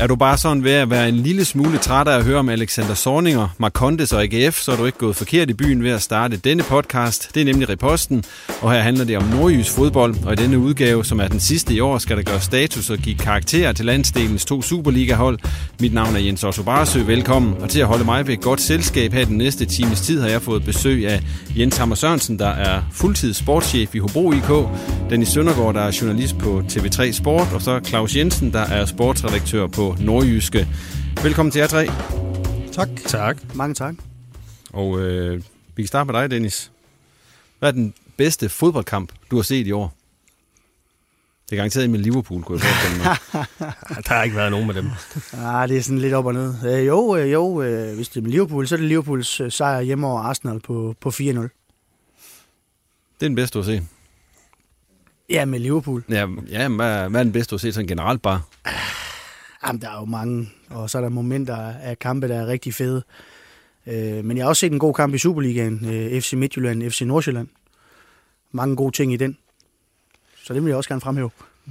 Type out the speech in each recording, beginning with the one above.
Er du bare sådan ved at være en lille smule træt af at høre om Alexander Sorninger, Marcondes og AGF, så er du ikke gået forkert i byen ved at starte denne podcast. Det er nemlig Reposten, og her handler det om nordjysk fodbold, og i denne udgave, som er den sidste i år, skal der gøre status og give karakter til landsdelens to Superliga-hold. Mit navn er Jens Otto Barsø, velkommen, og til at holde mig ved et godt selskab her den næste times tid, har jeg fået besøg af Jens Hammer Sørensen, der er fuldtids sportschef i Hobro IK, Dennis Søndergaard, der er journalist på TV3 Sport, og så Claus Jensen, der er sportsredaktør på Nordjyske. Velkommen til jer tre. Tak. Tak. Mange tak. Og øh, vi kan starte med dig, Dennis. Hvad er den bedste fodboldkamp, du har set i år? Det er garanteret med Liverpool, kunne jeg forestille mig. Der har ikke været nogen med dem. Ah, det er sådan lidt op og ned. Øh, jo, øh, jo øh, hvis det er med Liverpool, så er det Liverpools øh, sejr hjemme over Arsenal på, på 4-0. Det er den bedste, du har set. Ja, med Liverpool. Ja, ja men hvad, hvad er den bedste, du har set sådan generelt bare? Jamen, der er jo mange, og så er der momenter af kampe, der er rigtig fede. Øh, men jeg har også set en god kamp i Superligaen, øh, FC Midtjylland, FC Nordsjælland. Mange gode ting i den. Så det vil jeg også gerne fremhæve.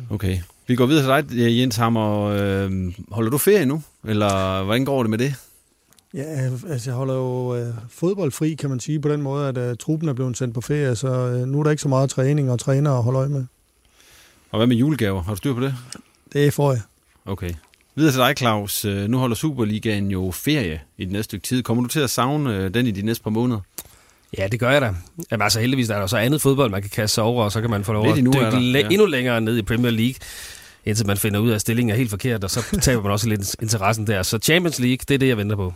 Okay. Vi går videre til dig, Jens Hammer. Øh, holder du ferie nu? Eller hvordan går det med det? Ja, altså jeg holder jo øh, fodbold fri, kan man sige, på den måde, at øh, truppen er blevet sendt på ferie, så øh, nu er der ikke så meget træning og træner at holde øje med. Og hvad med julegaver? Har du styr på det? Det får jeg. Okay. Videre til dig, Claus. Øh, Nu holder Superligaen jo ferie i den næste stykke tid. Kommer du til at savne øh, den i de næste par måneder? Ja, det gør jeg da. Jamen, altså heldigvis er der så andet fodbold, man kan kaste sig over, og så kan man få lov at endnu dykke der, ja. endnu længere ned i Premier League, indtil man finder ud af, at stillingen er helt forkert, og så taber man også lidt interessen der. Så Champions League, det er det, jeg venter på.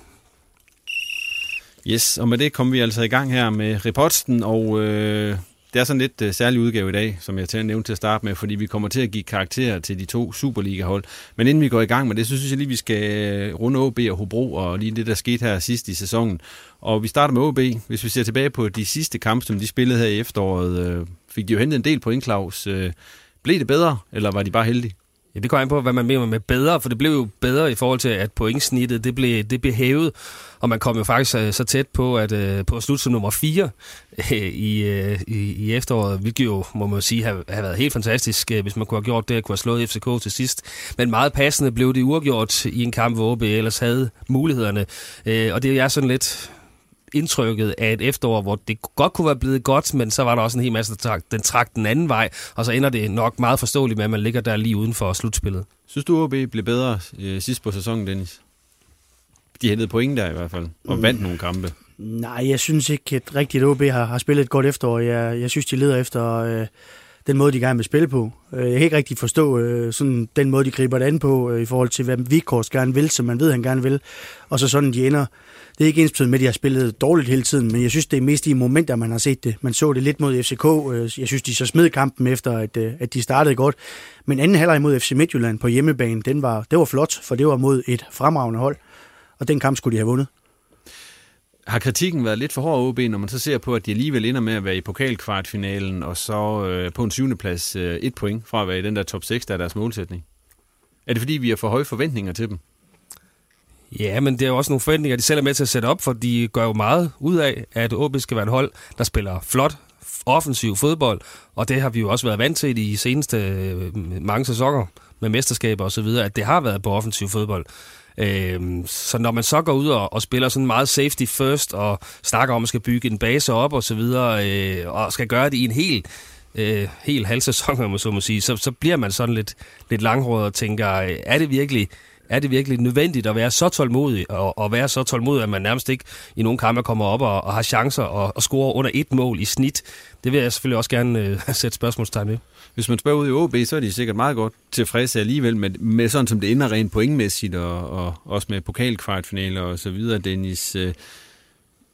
Yes, og med det kommer vi altså i gang her med reposten, og øh, det er sådan lidt øh, særlig udgave i dag, som jeg til at nævne til at starte med, fordi vi kommer til at give karakterer til de to Superliga-hold. Men inden vi går i gang med det, så synes jeg lige, vi skal øh, runde OB og Hobro, og lige det, der skete her sidst i sæsonen. Og vi starter med OB. Hvis vi ser tilbage på de sidste kampe, som de spillede her i efteråret, øh, fik de jo hentet en del point, Claus. Øh, blev det bedre, eller var de bare heldige? Ja, det kommer an på, hvad man mener med bedre, for det blev jo bedre i forhold til, at pointsnittet det blev, det blev hævet, og man kom jo faktisk øh, så tæt på at øh, på at slutte som nummer 4 øh, i, øh, i, i efteråret, hvilket jo, må man sige, har, har været helt fantastisk, øh, hvis man kunne have gjort det, at kunne have slået FCK til sidst. Men meget passende blev det uafgjort i en kamp, hvor OB ellers havde mulighederne, øh, og det er sådan lidt indtrykket af et efterår, hvor det godt kunne være blevet godt, men så var der også en hel masse, der trak, den trak den anden vej, og så ender det nok meget forståeligt med, at man ligger der lige uden for slutspillet. Synes du, OB blev bedre øh, sidst på sæsonen, Dennis? De hentede point der i hvert fald, og mm. vandt nogle kampe. Nej, jeg synes ikke at rigtigt, at OB har, har spillet et godt efterår. Jeg, jeg synes, de leder efter øh, den måde, de gerne vil spille på. Øh, jeg kan ikke rigtig forstå øh, sådan, den måde, de griber det an på, øh, i forhold til, hvad Vikors gerne vil, som man ved, han gerne vil. Og så sådan, de ender. Det er ikke ens med, at de har spillet dårligt hele tiden, men jeg synes, det er mest i momenter, man har set det. Man så det lidt mod FCK. Øh, Jeg synes, de så smed kampen efter, at, øh, at de startede godt. Men anden halvleg mod FC Midtjylland på hjemmebane, den var, det var flot, for det var mod et fremragende hold. Og den kamp skulle de have vundet. Har kritikken været lidt for hård OB, når man så ser på, at de alligevel ender med at være i pokalkvartfinalen, og så øh, på en syvende plads øh, et point fra at være i den der top 6, der er deres målsætning? Er det fordi, vi har for høje forventninger til dem? Ja, men det er jo også nogle forventninger, de selv er med til at sætte op, for de gør jo meget ud af, at OB skal være et hold, der spiller flot, offensiv fodbold, og det har vi jo også været vant til i de seneste øh, mange sæsoner med mesterskaber osv., at det har været på offensiv fodbold. Øh, så når man så går ud og, og spiller sådan meget safety first, og snakker om, at man skal bygge en base op og så videre, øh, og skal gøre det i en helt øh, hel halv sæson, man så må sige, så, så bliver man sådan lidt, lidt langhåret og tænker, øh, er det virkelig er det virkelig nødvendigt at være så tålmodig, og, og være så tålmodig, at man nærmest ikke i nogle kampe kommer op og, og har chancer og, og score under et mål i snit? Det vil jeg selvfølgelig også gerne øh, sætte spørgsmålstegn ved. Hvis man spørger ud i OB, så er de sikkert meget godt tilfredse alligevel med, med sådan som det ender rent pointmæssigt, og, og også med pokalkvartfinaler og så videre, Dennis. Øh,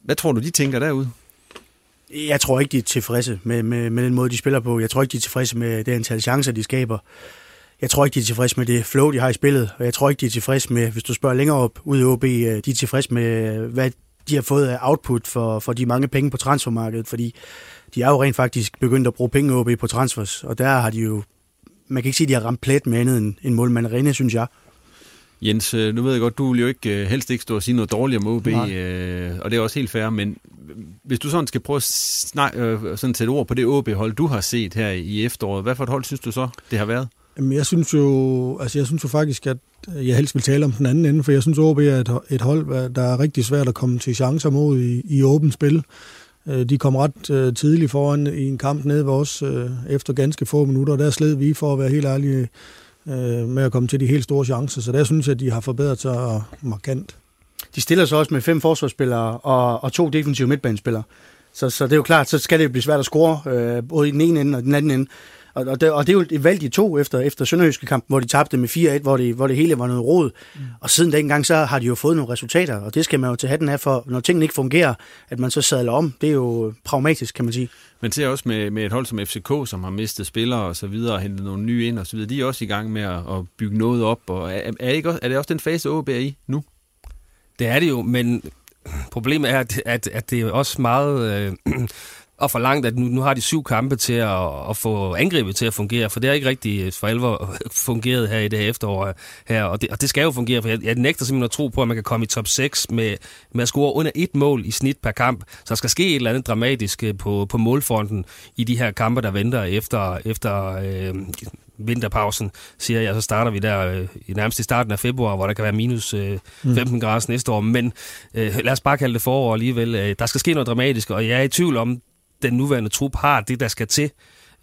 hvad tror du, de tænker derude? Jeg tror ikke, de er tilfredse med, med, med den måde, de spiller på. Jeg tror ikke, de er tilfredse med det antal chancer, de skaber. Jeg tror ikke, de er tilfredse med det flow, de har i spillet. Og jeg tror ikke, de er tilfredse med, hvis du spørger længere op ude i OB, øh, de er tilfredse med, hvad de har fået af output for, for de mange penge på transfermarkedet. Fordi de er jo rent faktisk begyndt at bruge penge OB på transfers. Og der har de jo, man kan ikke sige, at de har ramt plet med andet end, end målmanderinde, synes jeg. Jens, øh, nu ved jeg godt, du vil jo ikke øh, helst ikke stå og sige noget dårligt om OB, øh, og det er også helt fair, men hvis du sådan skal prøve at snakke, øh, sådan sætte ord på det OB-hold, du har set her i efteråret, hvad for et hold synes du så, det har været? Jamen, jeg synes jo, altså jeg synes jo faktisk, at jeg helst vil tale om den anden ende, for jeg synes, at OB er et, et hold, der er rigtig svært at komme til chancer mod i, i åbent spil. Øh, de kom ret øh, tidligt foran i en kamp nede ved os øh, efter ganske få minutter, og der sled vi for at være helt ærlige med at komme til de helt store chancer. Så der synes jeg, at de har forbedret sig markant. De stiller sig også med fem forsvarsspillere og, og to defensive midtbanespillere. Så, så det er jo klart, så skal det blive svært at score, øh, både i den ene ende og den anden ende. Og, og, det, og det er jo et valg de to efter, efter Sønderjyske kamp, hvor de tabte med 4-1, hvor det, hvor det hele var noget rod. Mm. Og siden dengang, så har de jo fået nogle resultater, og det skal man jo til hatten af for, når tingene ikke fungerer, at man så sadler om. Det er jo pragmatisk, kan man sige. Man ser også med, med et hold som FCK, som har mistet spillere og så videre, og hentet nogle nye ind og så videre. De er også i gang med at, at bygge noget op. Og er, er, ikke også, er det også den fase, OB er i nu? Det er det jo, men problemet er, at, at, at det er også meget... Øh, og forlangt, at nu, nu har de syv kampe til at, at få angrebet til at fungere, for det har ikke rigtig for alvor fungeret her i det her efterår her, og det, og det skal jo fungere, for jeg, jeg nægter simpelthen at tro på, at man kan komme i top 6 med, med at score under et mål i snit per kamp, så der skal ske et eller andet dramatisk øh, på, på målfronten i de her kampe, der venter efter, efter øh, vinterpausen, siger jeg, så starter vi der øh, i nærmest i starten af februar, hvor der kan være minus øh, 15 mm. grader næste år. Men øh, lad os bare kalde det forår alligevel. Øh, der skal ske noget dramatisk, og jeg er i tvivl om, den nuværende trup har det, der skal til.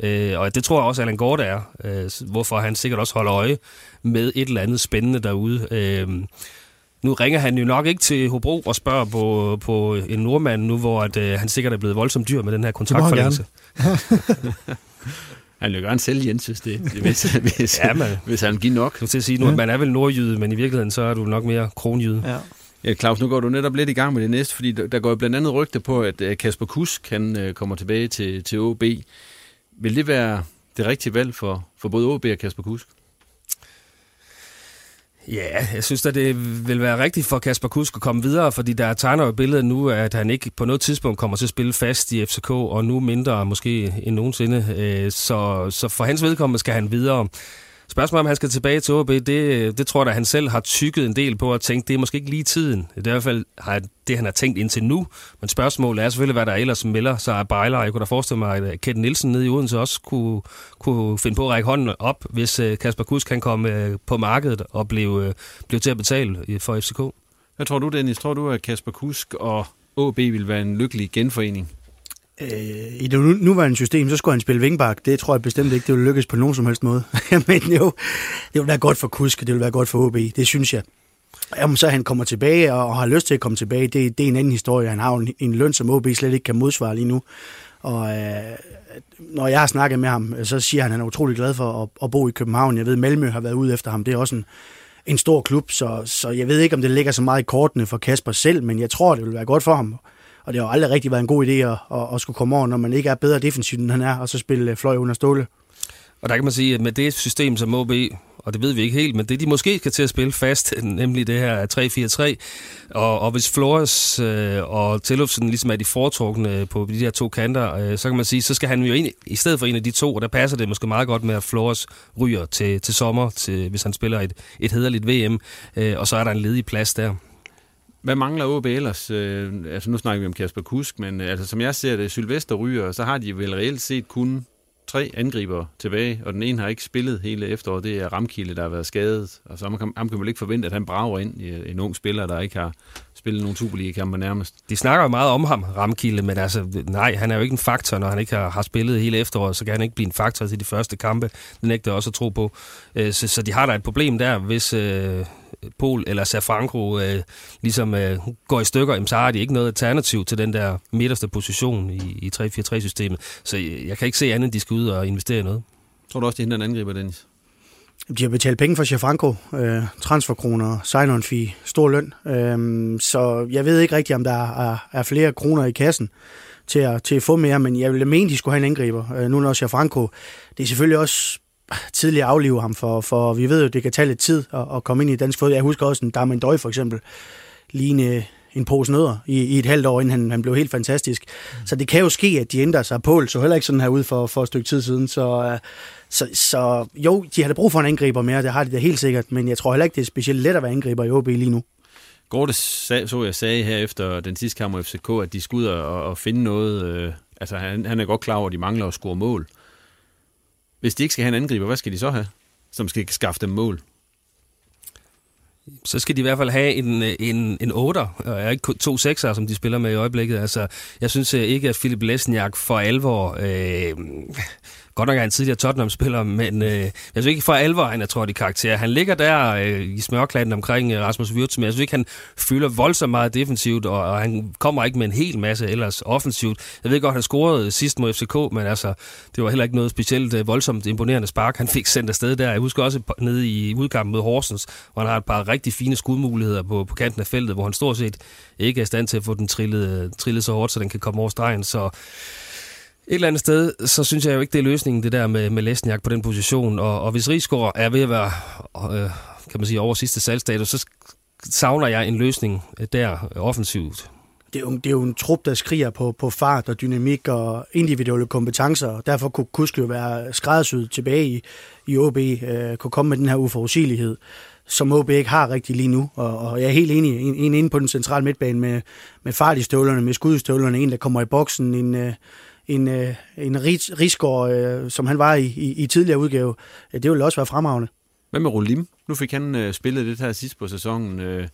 Øh, og det tror jeg også, Allan Gård er, øh, hvorfor han sikkert også holder øje med et eller andet spændende derude. Øh, nu ringer han jo nok ikke til Hobro og spørger på, på en nordmand nu, hvor at, øh, han sikkert er blevet voldsomt dyr med den her kontraktforlængelse. Han vil gerne sælge Jens, hvis, det, hvis, hvis, ja, man, hvis han giver nok. Jeg til at sige, nu, at man er vel nordjyde, men i virkeligheden så er du nok mere kronjyde. Ja. Ja, Claus, nu går du netop lidt i gang med det næste, fordi der går jo blandt andet rygte på, at øh, Kasper Kusk han øh, kommer tilbage til, til OB. Vil det være det rigtige valg for, for både OB og Kasper Kusk? Ja, jeg synes at det vil være rigtigt for Kasper Kusk at komme videre, fordi der tegner jo billedet nu, at han ikke på noget tidspunkt kommer til at spille fast i FCK, og nu mindre måske end nogensinde. Øh, så, så for hans vedkommende skal han videre. Spørgsmålet om han skal tilbage til OB, det, det tror jeg, at han selv har tykket en del på at tænke, det er måske ikke lige tiden. Det er i hvert fald har det, han har tænkt indtil nu. Men spørgsmålet er selvfølgelig, hvad der ellers melder sig af bejler. Jeg kunne da forestille mig, at øh, Kent Nielsen nede i Odense også kunne, kunne finde på at række hånden op, hvis øh, Kasper Kusk kan komme øh, på markedet og blive, blive til at betale for FCK. Hvad tror du, Dennis? Tror du, at Kasper Kusk og OB vil være en lykkelig genforening? Øh, I det nuværende system, så skulle han spille vingbak. Det tror jeg bestemt ikke, det vil lykkes på nogen som helst måde. Men jo, det vil være godt for Kusk, det vil være godt for OB. Det synes jeg. Om så han kommer tilbage og har lyst til at komme tilbage, det, det er en anden historie. Han har en, en løn, som OB slet ikke kan modsvare lige nu. Og øh, når jeg har snakket med ham, så siger han, at han er utrolig glad for at, at bo i København. Jeg ved, Malmø har været ude efter ham. Det er også en, en stor klub, så, så jeg ved ikke, om det ligger så meget i kortene for Kasper selv, men jeg tror, det vil være godt for ham og det har aldrig rigtig været en god idé at, at, at skulle komme over, når man ikke er bedre defensivt, end han er, og så spille øh, fløj under ståle. Og der kan man sige, at med det system, som OB og det ved vi ikke helt, men det de måske skal til at spille fast, nemlig det her 3-4-3, og, og hvis Flores øh, og Tillufsen ligesom er de foretrukne øh, på de her to kanter, øh, så kan man sige, så skal han jo ind i stedet for en af de to, og der passer det måske meget godt med, at Flores ryger til, til sommer, til, hvis han spiller et, et hederligt VM, øh, og så er der en ledig plads der. Hvad mangler OB ellers? Øh, altså nu snakker vi om Kasper Kusk, men øh, altså, som jeg ser det, Sylvester ryger, så har de vel reelt set kun tre angriber tilbage, og den ene har ikke spillet hele efteråret. Det er Ramkilde, der har været skadet, og så man kan, man kan vel ikke forvente, at han brager ind i øh, en ung spiller, der ikke har spillet nogen Superliga-kamper nærmest. De snakker jo meget om ham, Ramkilde, men altså, nej, han er jo ikke en faktor, når han ikke har, har spillet hele efteråret, så kan han ikke blive en faktor til de første kampe. Det nægter jeg også at tro på. Øh, så, så de har da et problem der, hvis øh, Pol eller Safranco øh, ligesom øh, går i stykker, jamen, så har de ikke noget alternativ til den der midterste position i, i 3-4-3-systemet. Så jeg, jeg kan ikke se andet, end de skal ud og investere i noget. Tror du også, de henter en angriber, Dennis? De har betalt penge for Schiafranco, øh, transferkroner, sign-on fee, stor løn. Øh, så jeg ved ikke rigtigt, om der er, er flere kroner i kassen til at, til at få mere, men jeg ville mene, de skulle have en angriber. Øh, nu når Schiafranco, det er selvfølgelig også tidligere aflive ham, for, for vi ved jo, det kan tage lidt tid at, at komme ind i dansk fodbold. Jeg husker også en Darman Døj for eksempel, ligne en pose nødder i, i et halvt år, inden han, han blev helt fantastisk. Mm. Så det kan jo ske, at de ændrer sig. Pål så heller ikke sådan her ud for, for et stykke tid siden. Så, så, så jo, de har da brug for en angriber mere, det har de da helt sikkert, men jeg tror heller ikke, det er specielt let at være angriber i OB lige nu. Gorte så jeg sagde her efter den sidste kamp af FCK, at de skulle ud og, og finde noget. Øh, altså han, han er godt klar over, at de mangler at score mål. Hvis de ikke skal have en angriber, hvad skal de så have, som skal skaffe dem mål? så skal de i hvert fald have en, en, en 8'er, og ikke to 6'er, som de spiller med i øjeblikket. Altså, jeg synes ikke, at Philip Lesniak for alvor øh, Godt nok er han tidligere Tottenham-spiller, men øh, jeg synes ikke for alvor, han er trådt i karakter. Han ligger der øh, i smørkladen omkring øh, Rasmus Wirtz, men jeg synes ikke, han fylder voldsomt meget defensivt, og, og han kommer ikke med en hel masse ellers offensivt. Jeg ved godt, han scorede sidst mod FCK, men altså, det var heller ikke noget specielt øh, voldsomt imponerende spark. Han fik sendt afsted der. Jeg husker også nede i udkampen mod Horsens, hvor han har et par rigtig fine skudmuligheder på, på kanten af feltet, hvor han stort set ikke er i stand til at få den trillet, øh, trillet så hårdt, så den kan komme over stregen. Så et eller andet sted, så synes jeg jo ikke, det er løsningen, det der med, med Lesniak på den position. Og, og hvis Rigsgaard er ved at være, øh, kan man sige, over sidste salgstatus, så savner jeg en løsning der offensivt. Det er, jo, det er jo en trup, der skriger på, på fart og dynamik og individuelle kompetencer, og derfor kunne Kusk jo være skræddersyet tilbage i, i OB, øh, kunne komme med den her uforudsigelighed som OB ikke har rigtig lige nu. Og, og jeg er helt enig, en, en inde på den centrale midtbane med, med fart i støvlerne, med skudstøvlerne, en der kommer i boksen, en, øh, en, øh, en Rigsgaard, øh, som han var i, i, i tidligere udgave, det ville også være fremragende. Hvad med Rolim? Nu fik han øh, spillet det her sidst på sæsonen. Øh,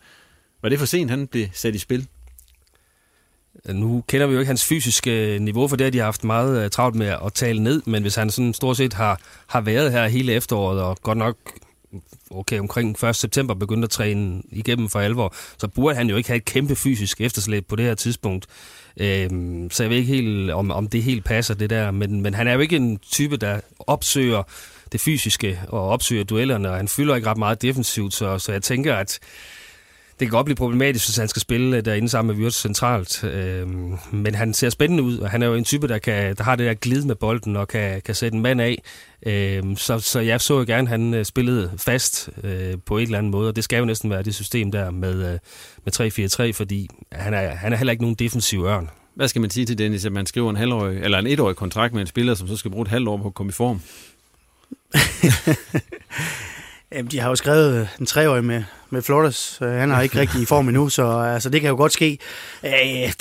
var det for sent, han blev sat i spil? Nu kender vi jo ikke hans fysiske niveau, for det har de haft meget travlt med at tale ned, men hvis han sådan stort set har, har været her hele efteråret, og godt nok okay, omkring 1. september begyndte at træne igennem for alvor, så burde han jo ikke have et kæmpe fysisk efterslæb på det her tidspunkt. Øhm, så jeg ved ikke helt, om, om det helt passer, det der. Men, men han er jo ikke en type, der opsøger det fysiske og opsøger duellerne, og han fylder ikke ret meget defensivt, så, så jeg tænker, at det kan godt blive problematisk, hvis han skal spille derinde sammen med Wirtz centralt. Øhm, men han ser spændende ud, og han er jo en type, der, kan, der har det der glid med bolden og kan, kan sætte en mand af. Øhm, så, så jeg så jo gerne, at han øh, spillede fast øh, på en eller anden måde, og det skal jo næsten være det system der med, øh, med 3-4-3, fordi han er, han er heller ikke nogen defensiv ørn. Hvad skal man sige til Dennis, at man skriver en halvårig, eller en etårig kontrakt med en spiller, som så skal bruge et halvt år på at komme i form? Jamen, de har jo skrevet øh, en treårig med, med Flores. Øh, han er ikke rigtig i form endnu, så altså, det kan jo godt ske. Øh,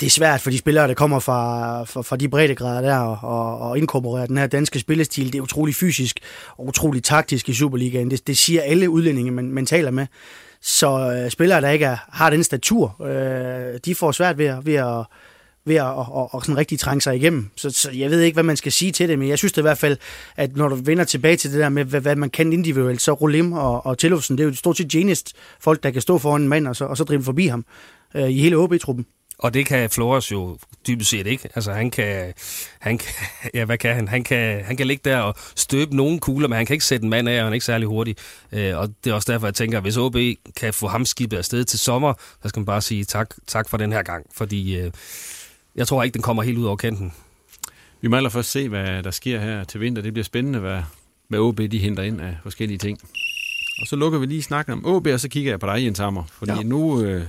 det er svært for de spillere, der kommer fra, fra, fra de breddegrader der, og, og inkorporere den her danske spillestil. Det er utrolig fysisk og utrolig taktisk i Superligaen. Det, det siger alle udlændinge, man, man taler med. Så spillere, der ikke er, har den statur, uh, de får svært ved, ved at ved at og, og, og sådan rigtig trænge sig igennem. Så, så jeg ved ikke, hvad man skal sige til det, men jeg synes det i hvert fald, at når du vender tilbage til det der med, hvad, hvad man kan individuelt, så Rolim og, og Tillufsen, det er jo stort set genist folk, der kan stå foran en mand og så, og så drive forbi ham øh, i hele OB-truppen. Og det kan Flores jo dybest set ikke. Altså han kan, han kan, ja hvad kan han? Han kan, han kan ligge der og støbe nogle kugler, men han kan ikke sætte en mand af, og han er ikke særlig hurtig. Øh, og det er også derfor, jeg tænker, at hvis OB kan få ham skibet afsted til sommer, så skal man bare sige tak, tak for den her gang, fordi øh, jeg tror ikke, den kommer helt ud over kanten. Vi må allerførst se, hvad der sker her til vinter. Det bliver spændende, hvad, hvad OB de henter ind af forskellige ting. Og så lukker vi lige snakken om OB, og så kigger jeg på dig, Jens Hammer. Fordi ja. nu øh,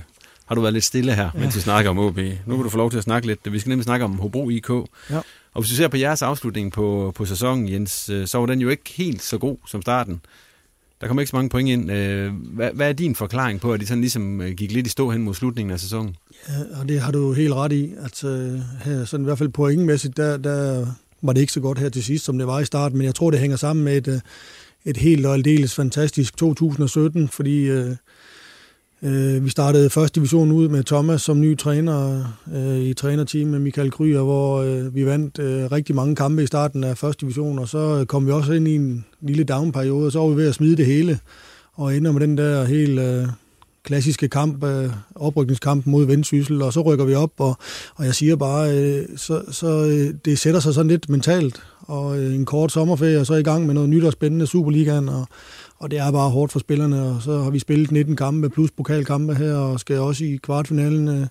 har du været lidt stille her, mens ja. vi snakker om OB. Nu kan du få lov til at snakke lidt. Vi skal nemlig snakke om Hobro IK. Ja. Og hvis du ser på jeres afslutning på, på sæsonen, Jens, øh, så var den jo ikke helt så god som starten. Der kom ikke så mange point ind. Øh, hvad, hvad er din forklaring på, at de sådan ligesom øh, gik lidt i stå hen mod slutningen af sæsonen? Ja, og det har du helt ret i. At uh, her, sådan i hvert fald pointmæssigt, der, der var det ikke så godt her til sidst, som det var i starten. Men jeg tror, det hænger sammen med et, et helt og aldeles fantastisk 2017, fordi øh, uh, vi startede første division ud med Thomas som ny træner øh, i trænerteam med Michael Kryer, hvor øh, vi vandt rigtig mange kampe i starten af første division, og så kom vi også ind i en lille downperiode, og så var vi ved at smide det hele, og ender med den der helt klassiske kamp, oprykningskamp mod Vendsyssel, og så rykker vi op, og, og jeg siger bare, så, så det sætter sig sådan lidt mentalt, og en kort sommerferie, og så i gang med noget nyt og spændende Superligaen, og, og det er bare hårdt for spillerne, og så har vi spillet 19 kampe plus pokalkampe her, og skal også i kvartfinalen uh,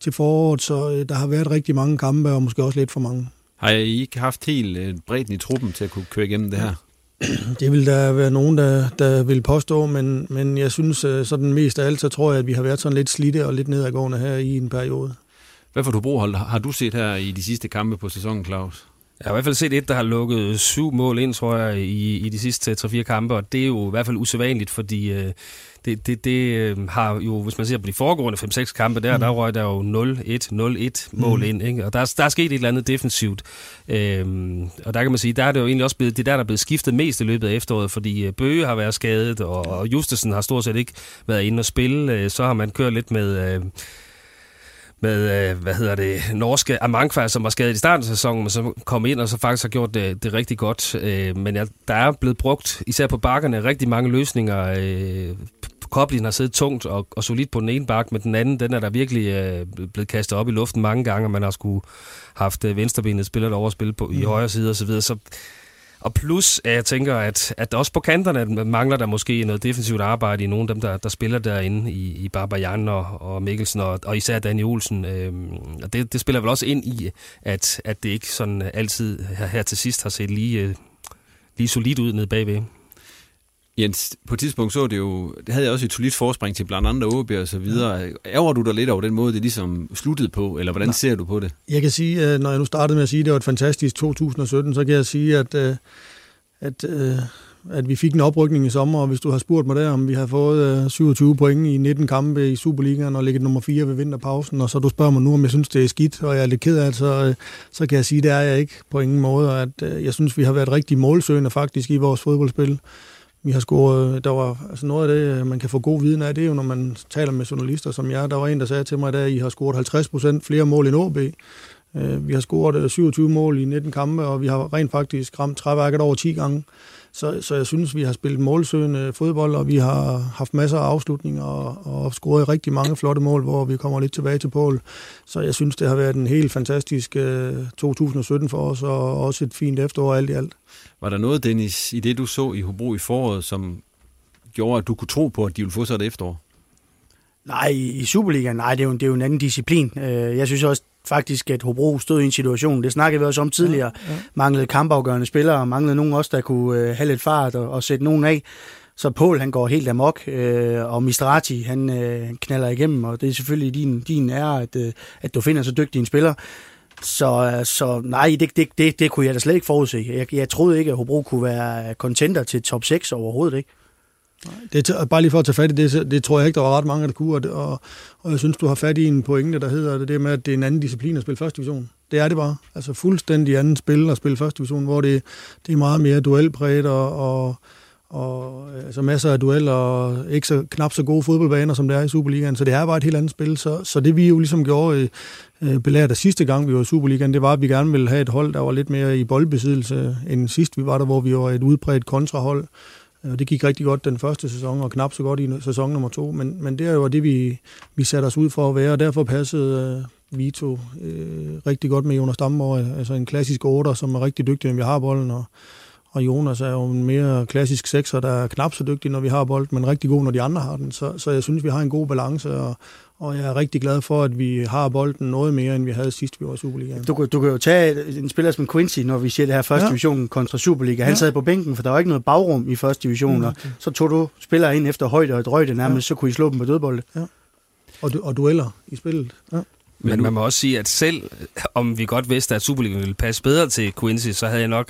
til foråret, så uh, der har været rigtig mange kampe, og måske også lidt for mange. Har I ikke haft helt uh, bredden i truppen til at kunne køre igennem det her? Det vil der være nogen, der, der vil påstå, men, men jeg synes sådan mest af alt, så tror jeg, at vi har været sådan lidt slidte og lidt nedadgående her i en periode. Hvad for Hobro har du set her i de sidste kampe på sæsonen, Claus? Jeg har i hvert fald set et, der har lukket syv mål ind, tror jeg, i, i de sidste 3-4 kampe, og det er jo i hvert fald usædvanligt, fordi øh, det, det, det øh, har jo, hvis man ser på de foregående 5-6 kampe der, mm. der røg der jo 0-1, 0-1 mål mm. ind, ikke? og der, der er sket et eller andet defensivt. Øhm, og der kan man sige, der er det jo egentlig også blevet, det der, der er blevet skiftet mest i løbet af efteråret, fordi øh, Bøge har været skadet, og, og Justesen har stort set ikke været inde og spille, øh, så har man kørt lidt med... Øh, med, øh, hvad hedder det, norske Amankvær, som var skadet i starten af sæsonen, men som kom ind og så faktisk har gjort det, det rigtig godt. Øh, men ja, der er blevet brugt, især på bakkerne, rigtig mange løsninger. Øh, koblingen har siddet tungt og, og solidt på den ene bakke, men den anden, den er der virkelig øh, blevet kastet op i luften mange gange, og man har skulle haft venstrebenet spillet over at spille på, i mm. højre side osv. Så, videre. så og plus, at jeg tænker, at, at også på kanterne mangler der måske noget defensivt arbejde i nogle af dem, der, der spiller derinde i, i Barbajan og, og Mikkelsen, og, og især Danny Olsen. Øhm, og det, det spiller vel også ind i, at, at det ikke sådan altid her, her til sidst har set lige, øh, lige solidt ud nede bagved. Jens, på et tidspunkt så det jo, det havde jeg også et solidt forspring til blandt andet OB og så videre. Ærger du dig lidt over den måde, det ligesom sluttede på, eller hvordan Nej. ser du på det? Jeg kan sige, øh, når jeg nu startede med at sige, at det var et fantastisk 2017, så kan jeg sige, at, øh, at, øh, at vi fik en oprykning i sommer, og hvis du har spurgt mig der, om vi har fået 27 point i 19 kampe i Superligaen og ligget nummer 4 ved vinterpausen, og så du spørger mig nu, om jeg synes, det er skidt, og jeg er lidt ked af det, så, så kan jeg sige, at det er jeg ikke på ingen måde, at jeg synes, vi har været rigtig målsøgende faktisk i vores fodboldspil. Vi har scoret, der var altså noget af det, øh, man kan få god viden af, det er jo, når man taler med journalister som jeg. Der var en, der sagde til mig, at I har scoret 50 procent flere mål end OB. Øh, vi har scoret øh, 27 mål i 19 kampe, og vi har rent faktisk ramt træværket over 10 gange. Så, så jeg synes, vi har spillet målsøgende fodbold, og vi har haft masser af afslutninger og, og scoret rigtig mange flotte mål, hvor vi kommer lidt tilbage til Pål. Så jeg synes, det har været en helt fantastisk 2017 for os, og også et fint efterår alt i alt. Var der noget, Dennis, i det du så i Hobro i foråret, som gjorde, at du kunne tro på, at de ville få sig et efterår? Nej, i Superligaen, nej, det er, jo, det er jo en anden disciplin. Øh, jeg synes også faktisk, at Hobro stod i en situation, det snakkede vi også om tidligere, ja, ja. manglede kampafgørende spillere, manglede nogen også, der kunne øh, have lidt fart og, og sætte nogen af. Så Paul han går helt amok, øh, og Mistrati han øh, knaller igennem, og det er selvfølgelig din, din ære, at, øh, at du finder så dygtig en spiller. Så, øh, så nej, det, det, det, det kunne jeg da slet ikke forudse. Jeg, jeg troede ikke, at Hobro kunne være contender til top 6 overhovedet ikke. Det er, bare lige for at tage fat i det, det tror jeg ikke, der var ret mange, der kunne, og, og jeg synes, du har fat i en pointe, der hedder det med, at det er en anden disciplin at spille første division. Det er det bare. Altså fuldstændig anden spil at spille første division, hvor det, det er meget mere duelpræget og, og, og øh, altså masser af dueller og ikke så, knap så gode fodboldbaner, som det er i Superligaen. Så det er bare et helt andet spil. Så, så det vi jo ligesom gjorde øh, øh, belært af sidste gang, vi var i Superligaen, det var, at vi gerne ville have et hold, der var lidt mere i boldbesiddelse end sidst vi var der, hvor vi var et udbredt kontrahold. Øh, og det gik rigtig godt den første sæson, og knap så godt i sæson nummer to. Men, men det er jo det, vi, vi satte os ud for at være, og derfor passede øh, Vito øh, rigtig godt med Jonas Damborg. Altså en klassisk 8, som er rigtig dygtig, når vi har bolden, og, og Jonas er jo en mere klassisk sekser, der er knap så dygtig, når vi har bold, men rigtig god, når de andre har den. Så, så jeg synes, vi har en god balance, og, og jeg er rigtig glad for, at vi har bolden noget mere, end vi havde sidst, vi var i Superligaen. Du, du kan jo tage en spiller som Quincy, når vi siger det her første ja. division kontra Superliga. Han ja. sad på bænken, for der var ikke noget bagrum i første division, og okay. så tog du spillere ind efter højde og drøjde nærmest, ja. så kunne I slå dem på dødbolde. Ja. Og, du, og dueller i spillet. Ja. Men man må også sige, at selv om vi godt vidste, at Superligaen ville passe bedre til Quincy, så havde jeg nok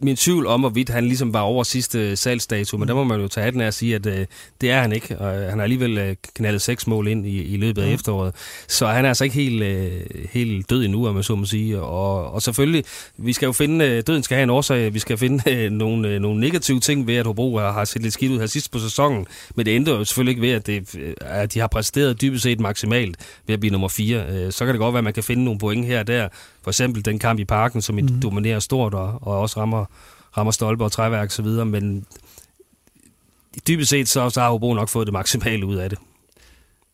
min tvivl om, hvorvidt han ligesom var over sidste salgsdato, men der må man jo tage den af og sige, at øh, det er han ikke, og han har alligevel øh, knaldet seks mål ind i, i løbet af ja. efteråret. Så han er altså ikke helt, øh, helt død endnu, om man så må sige. Og, og selvfølgelig, vi skal jo finde, øh, døden skal have en årsag, vi skal finde øh, nogle, øh, nogle negative ting ved, at Hobro har, har set lidt skidt ud her sidst på sæsonen, men det ændrer jo selvfølgelig ikke ved, at, det, øh, at de har præsteret dybest set maksimalt ved at blive nummer 4. Øh, så kan det godt være, at man kan finde nogle point her og der, for eksempel den kamp i parken, som mm. dominerer stort og, og også rammer, rammer stolpe og træværk osv., men dybest set så, så har Hobro nok fået det maksimale ud af det.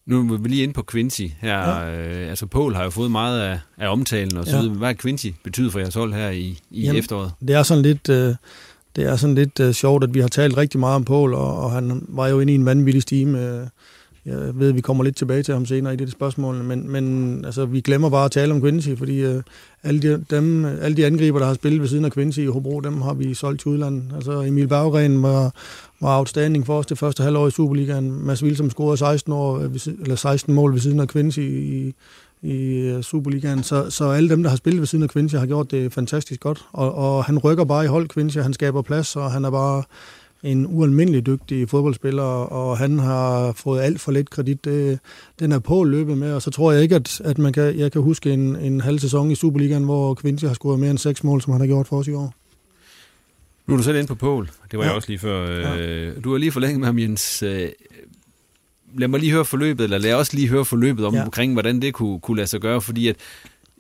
Nu er vi lige inde på Quincy her. Ja. Øh, altså, Paul har jo fået meget af, af omtalen og så ja. Hvad er Quincy betyder for jeres hold her i, i Jamen, efteråret? Det er sådan lidt... Øh, det er sådan lidt uh, sjovt, at vi har talt rigtig meget om Paul, og, og han var jo inde i en vanvittig stime. Uh, jeg ved, at vi kommer lidt tilbage til ham senere i det spørgsmål, men, men altså, vi glemmer bare at tale om Quincy, fordi øh, alle, de, dem, alle de angriber, der har spillet ved siden af Quincy i Hobro, dem har vi solgt til udlandet. Altså Emil Berggren var, var outstanding for os det første halvår i Superligaen. Mads Wilsom scorede 16, år, øh, eller 16 mål ved siden af Quincy i, i øh, Superligaen. Så, så alle dem, der har spillet ved siden af Quincy, har gjort det fantastisk godt. Og, og han rykker bare i hold Quincy, han skaber plads, og han er bare en ualmindelig dygtig fodboldspiller, og han har fået alt for lidt kredit. Det, den er på løbet med, og så tror jeg ikke, at, at man kan, jeg kan huske en, en halv sæson i Superligaen, hvor Quincy har scoret mere end seks mål, som han har gjort for os i år. Nu er du selv inde på Pol. Det var ja. jeg også lige før. Ja. Øh, du har lige forlænget med ham, Jens. Øh, lad mig lige høre forløbet, eller lad os lige høre forløbet om, ja. omkring, hvordan det kunne, kunne lade sig gøre, fordi at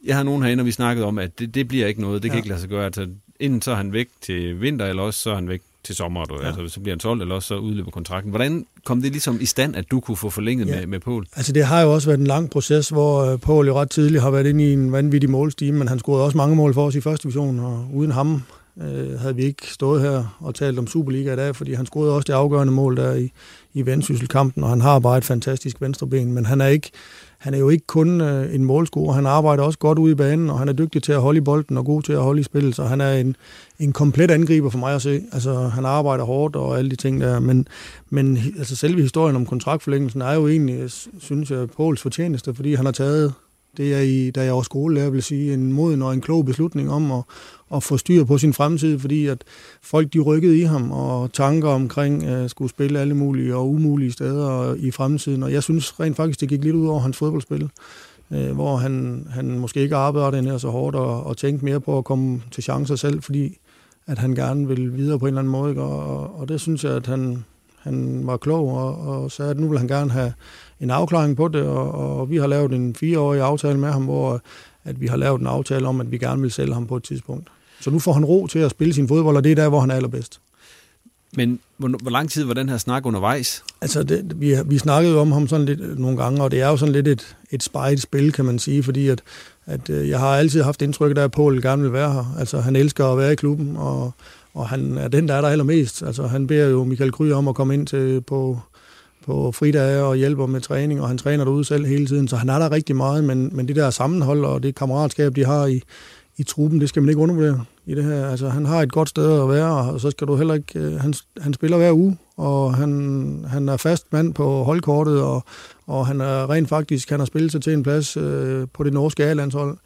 jeg har nogen herinde, og vi snakkede om, at det, det bliver ikke noget, det ja. kan ikke lade sig gøre. Altså, enten så er han væk til vinter, eller også så er han væk til sommer, du. Ja. Altså, så bliver han 12, eller også så udløber kontrakten. Hvordan kom det ligesom i stand, at du kunne få forlænget ja. med, med Poul? Altså, det har jo også været en lang proces, hvor uh, Poul jo ret tidligt har været inde i en vanvittig målstime, men han scorede også mange mål for os i første division, og uden ham uh, havde vi ikke stået her og talt om Superliga i dag, fordi han scorede også det afgørende mål der i, i vendsysselkampen, og han har bare et fantastisk venstreben, men han er ikke han er jo ikke kun øh, en målscorer, han arbejder også godt ude i banen, og han er dygtig til at holde i bolden og god til at holde i spillet, så han er en, en komplet angriber for mig at se. Altså, han arbejder hårdt og alle de ting der, men, men altså, selve historien om kontraktforlængelsen er jo egentlig, synes jeg, Pauls fortjeneste, fordi han har taget det er i, da jeg var skolelærer, vil sige, en moden og en klog beslutning om at, at få styr på sin fremtid, fordi at folk de rykkede i ham, og tanker omkring at skulle spille alle mulige og umulige steder i fremtiden. Og jeg synes rent faktisk, det gik lidt ud over hans fodboldspil, uh, hvor han, han måske ikke arbejdede her så hårdt og, og tænkte mere på at komme til chancer selv, fordi at han gerne ville videre på en eller anden måde. Ikke? Og, og det synes jeg, at han, han var klog og, og sagde, at nu vil han gerne have en afklaring på det, og, og vi har lavet en fireårig aftale med ham, hvor at vi har lavet en aftale om, at vi gerne vil sælge ham på et tidspunkt. Så nu får han ro til at spille sin fodbold, og det er der, hvor han er allerbedst. Men hvor, hvor lang tid var den her snak undervejs? Altså, det, vi, vi snakkede jo om ham sådan lidt nogle gange, og det er jo sådan lidt et, et spejt spil, kan man sige, fordi at, at øh, jeg har altid haft indtryk af, at Paul gerne vil være her. Altså, han elsker at være i klubben, og, og han er den, der er der allermest. Altså, han beder jo Michael Gry om at komme ind til, på, på fridage og hjælper med træning, og han træner derude selv hele tiden, så han er der rigtig meget, men, men det der sammenhold og det kammeratskab, de har i, i truppen, det skal man ikke undervurdere i det her. Altså, han har et godt sted at være, og så skal du heller ikke... Øh, han, han spiller hver uge, og han, han er fast mand på holdkortet, og, og han er rent faktisk, han har spillet sig til en plads øh, på det norske A-landshold.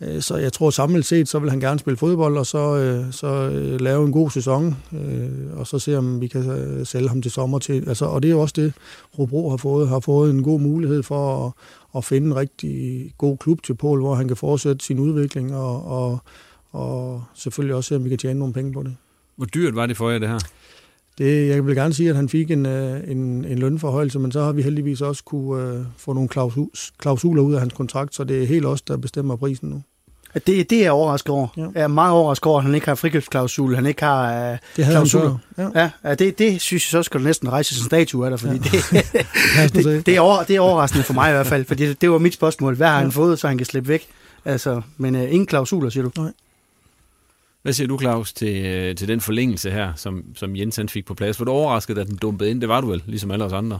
Øh, så jeg tror samlet set, så vil han gerne spille fodbold, og så, øh, så øh, lave en god sæson, øh, og så se, om vi kan sælge ham til sommer til. Altså, og det er jo også det, Robro har fået. Har fået en god mulighed for at, at finde en rigtig god klub til Pol, hvor han kan fortsætte sin udvikling, og, og, og selvfølgelig også se, om vi kan tjene nogle penge på det. Hvor dyrt var det for jer, det her? Det, jeg vil gerne sige, at han fik en, en, en lønforhøjelse, men så har vi heldigvis også kunne uh, få nogle klausul, klausuler ud af hans kontrakt, så det er helt os, der bestemmer prisen nu. Det, det er jeg overrasket over. Ja. Jeg er meget overrasket over, at han ikke har frikøbsklausul, han ikke har uh, det klausuler. Ja. Ja, det, det synes jeg så skal næsten rejse en statue af dig, fordi ja. det, det, det, er over, det er overraskende for mig i hvert fald, fordi det, det var mit spørgsmål. Hvad har ja. han fået, så han kan slippe væk? Altså, men uh, ingen klausuler, siger du? Nej. Hvad siger du, Claus, til, øh, til den forlængelse her, som, som Jens han fik på plads? Var du overrasket, da den dumpede ind? Det var du vel, ligesom alle os andre?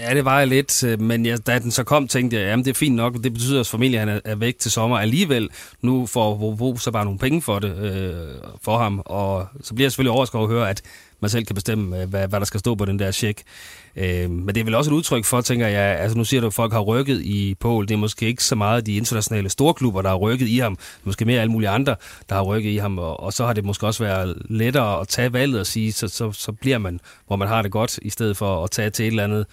Ja, det var jeg lidt, øh, men jeg, da den så kom, tænkte jeg, jamen det er fint nok, det betyder, at familien er, er væk til sommer alligevel. Nu får Hobro så bare nogle penge for det, øh, for ham, og så bliver jeg selvfølgelig overrasket over at høre, at man selv kan bestemme, øh, hvad, hvad der skal stå på den der check. Øh, men det er vel også et udtryk for, tænker jeg, altså nu siger du, at folk har rykket i Pol. Det er måske ikke så meget de internationale storklubber, der har rykket i ham. Det er måske mere alle mulige andre, der har rykket i ham. Og, og så har det måske også været lettere at tage valget og sige, så, så, så bliver man, hvor man har det godt, i stedet for at tage til et eller andet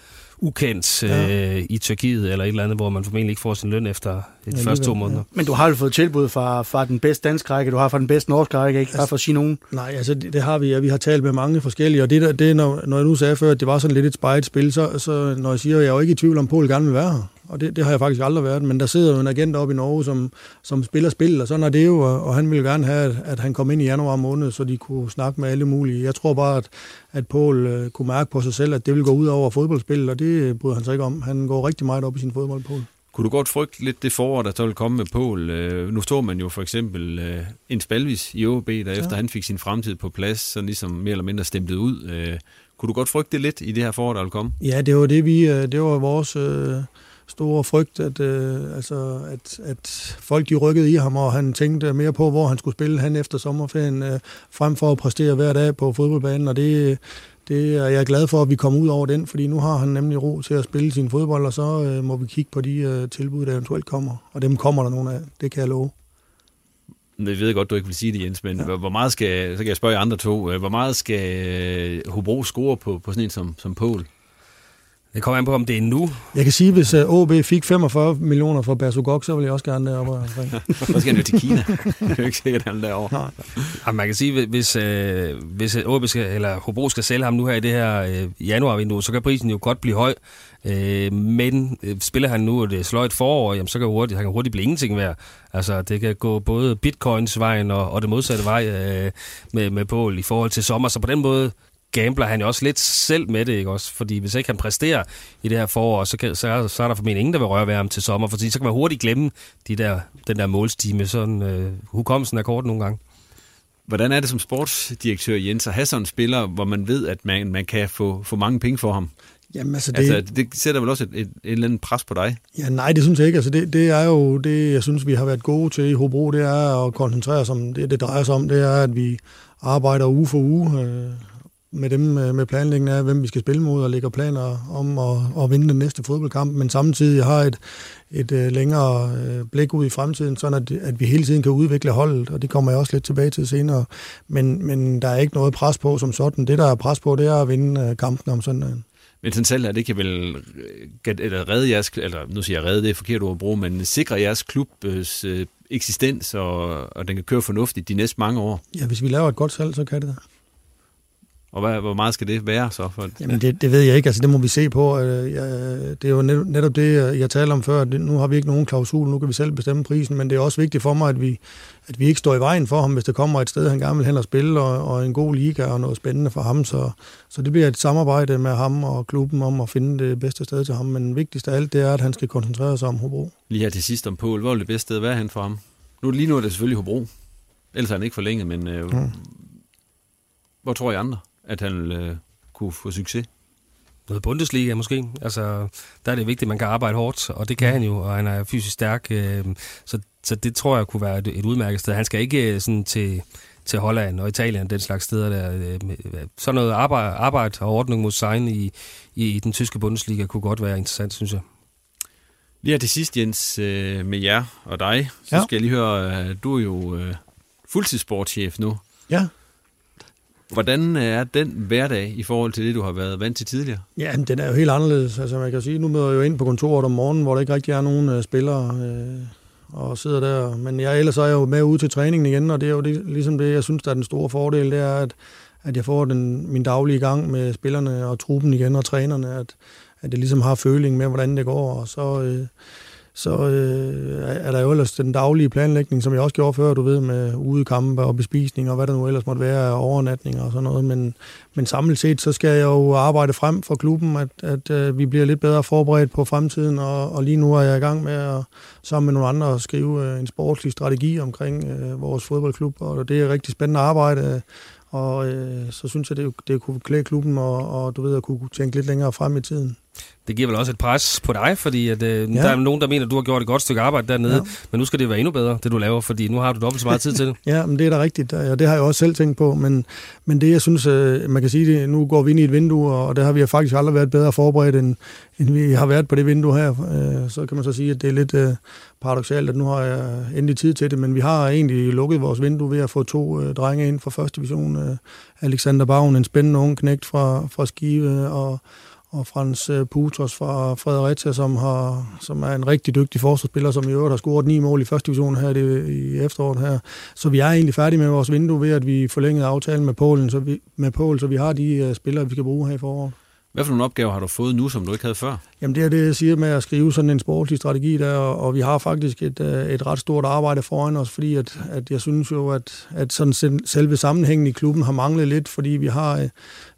ukendt ja. øh, i Tyrkiet, eller et eller andet, hvor man formentlig ikke får sin løn efter de ja, første to måneder. Ja. Men du har jo fået tilbud fra, fra den bedste danske række, du har fra den bedste norske række, ikke? Altså, Bare for at sige nogen. Nej, altså det, det har vi, ja. Vi har talt med mange forskellige, og det, der, det når, når jeg nu sagde før, at det var sådan lidt et spejt spil, så, så når jeg siger, at jeg er jo ikke i tvivl om, at Polen gerne vil være her. Og det, det har jeg faktisk aldrig været, men der sidder jo en agent oppe i Norge, som, som spiller spil, og sådan er det jo, og han ville gerne have, at han kom ind i januar måned, så de kunne snakke med alle mulige. Jeg tror bare, at, at Paul uh, kunne mærke på sig selv, at det ville gå ud over fodboldspil, og det bryder han sig ikke om. Han går rigtig meget op i sin fodbold, Paul. Kunne du godt frygte lidt det forår, der så vil komme med Pål? Øh, nu står man jo for eksempel øh, en spalvis i OB, der ja. efter han fik sin fremtid på plads, så ligesom mere eller mindre stemtet ud. Øh, kunne du godt frygte det lidt i det her forår, der vil komme? Ja, det var det, vi, det var vores øh, store frygt, at, øh, altså, at, at folk de rykkede i ham, og han tænkte mere på, hvor han skulle spille han efter sommerferien, øh, frem for at præstere hver dag på fodboldbanen, og det det er jeg glad for, at vi kommer ud over den, fordi nu har han nemlig ro til at spille sin fodbold, og så øh, må vi kigge på de øh, tilbud, der eventuelt kommer. Og dem kommer der nogle af, det kan jeg love. Jeg ved godt, du ikke vil sige det, Jens, men ja. hvor meget skal, så kan jeg spørge jer andre to, øh, hvor meget skal Hobro score på, på sådan en som, som Pål? Det kommer an på, om det er nu. Jeg kan sige, at hvis OB øh, fik 45 millioner for Basugok, så ville jeg også gerne deroppe omkring. så skal han jo til Kina. det er jo ikke sikkert, at han er derovre. Nej. Ja, man kan sige, hvis, øh, hvis OB skal, eller Hobro skal sælge ham nu her i det her øh, januarvindue, så kan prisen jo godt blive høj. Øh, men øh, spiller han nu et sløjt forår, jamen, så kan hurtigt, han kan hurtigt blive ingenting værd. Altså, det kan gå både bitcoins vejen og, og det modsatte vej øh, med, med Pål i forhold til sommer. Så på den måde gambler han jo også lidt selv med det, ikke også? Fordi hvis ikke han præsterer i det her forår, så, kan, så, er, så er der formentlig ingen, der vil røre ved ham til sommer, fordi så kan man hurtigt glemme de der, den der målstime. Sådan øh, hukommelsen er kort nogle gange. Hvordan er det som sportsdirektør, Jens, at have sådan en spiller, hvor man ved, at man, man kan få, få mange penge for ham? Jamen, altså, det, altså, det sætter vel også et, et, et eller andet pres på dig? Ja, nej, det synes jeg ikke. Altså, det, det er jo det, jeg synes, vi har været gode til i Hobro, det er at koncentrere os om, det, det drejer sig om, det er, at vi arbejder uge for uge. Øh, med dem med planlægning af, hvem vi skal spille mod, og lægger planer om at, at vinde den næste fodboldkamp, men samtidig har et, et uh, længere uh, blik ud i fremtiden, sådan at, at vi hele tiden kan udvikle holdet, og det kommer jeg også lidt tilbage til senere. Men, men der er ikke noget pres på som sådan. Det, der er pres på, det er at vinde kampen om søndagen. Men sådan selv er det kan vel eller redde jeres, eller nu siger jeg redde, det er forkert ord at bruge, men sikre jeres klubs øh, eksistens, og, og den kan køre fornuftigt de næste mange år. Ja, hvis vi laver et godt salg, så kan det da. Og hvad, hvor meget skal det være så? For, Jamen det, det ved jeg ikke, altså det må vi se på. Øh, det er jo netop det, jeg talte om før. Nu har vi ikke nogen klausul, nu kan vi selv bestemme prisen, men det er også vigtigt for mig, at vi, at vi ikke står i vejen for ham, hvis der kommer et sted, han gerne vil hen og spille, og, og en god liga og noget spændende for ham. Så, så det bliver et samarbejde med ham og klubben om at finde det bedste sted til ham. Men vigtigst af alt, det er, at han skal koncentrere sig om Hobro. Lige her til sidst om Pål. Hvor er det bedste sted at være hen for ham? Nu, lige nu er det selvfølgelig Hobro. Ellers er han ikke forlænget, men øh, mm. hvor tror I andre? At han øh, kunne få succes? Noget Bundesliga måske. Altså, der er det vigtigt, at man kan arbejde hårdt, og det kan han jo, og han er fysisk stærk. Øh, så, så det tror jeg kunne være et, et udmærket sted. Han skal ikke øh, sådan til, til Holland og Italien, den slags steder der. Øh, sådan noget arbejde, arbejde og ordning mod sign i, i, i den tyske Bundesliga kunne godt være interessant, synes jeg. Lige her til sidst, Jens, med jer og dig, så ja. skal jeg lige høre, du er jo fuldtidssportschef nu. Ja. Hvordan øh, er den hverdag i forhold til det, du har været vant til tidligere? Ja, den er jo helt anderledes. Altså, man kan sige, nu møder jeg jo ind på kontoret om morgenen, hvor der ikke rigtig er nogen øh, spillere, øh, og sidder der. Men jeg, ellers er jeg jo med ud til træningen igen, og det er jo det, ligesom det, jeg synes, der er den store fordel, det er, at, at jeg får den, min daglige gang med spillerne og truppen igen og trænerne, at, at jeg ligesom har føling med, hvordan det går, og så... Øh, så øh, er der jo ellers den daglige planlægning, som jeg også gjorde før, du ved, med udekampe og bespisning og hvad der nu ellers måtte være, overnatninger og sådan noget. Men, men samlet set, så skal jeg jo arbejde frem for klubben, at, at øh, vi bliver lidt bedre forberedt på fremtiden, og, og lige nu er jeg i gang med at sammen med nogle andre at skrive øh, en sportslig strategi omkring øh, vores fodboldklub, og det er et rigtig spændende arbejde, og øh, så synes jeg, det, det kunne klæde klubben, og, og du ved, at kunne tænke lidt længere frem i tiden. Det giver vel også et pres på dig, fordi at, øh, ja. der er nogen, der mener, at du har gjort et godt stykke arbejde dernede, ja. men nu skal det være endnu bedre, det du laver, fordi nu har du dobbelt så meget tid til det. ja, men det er da rigtigt, og det har jeg også selv tænkt på, men, men det jeg synes, øh, man kan sige, det, nu går vi ind i et vindue, og det har vi faktisk aldrig været bedre forberedt, end, end vi har været på det vindue her. Øh, så kan man så sige, at det er lidt øh, paradoxalt, at nu har jeg endelig tid til det, men vi har egentlig lukket vores vindue ved at få to øh, drenge ind fra første division. Øh, Alexander Bavn, en spændende ung knægt fra, fra Skive, øh, og og Frans øh, Putros fra Fredericia, som, har, som er en rigtig dygtig forsvarsspiller, som i øvrigt har scoret ni mål i første division her det, i efteråret her. Så vi er egentlig færdige med vores vindue ved, at vi forlængede aftalen med Polen, så vi, med Polen, så vi har de uh, spillere, vi skal bruge her i foråret. Hvad for nogle opgaver har du fået nu, som du ikke havde før? Jamen det er det, jeg siger med at skrive sådan en sportslig strategi der, og, og vi har faktisk et, øh, et ret stort arbejde foran os, fordi at, at jeg synes jo, at, at sådan selve sammenhængen i klubben har manglet lidt, fordi vi har øh,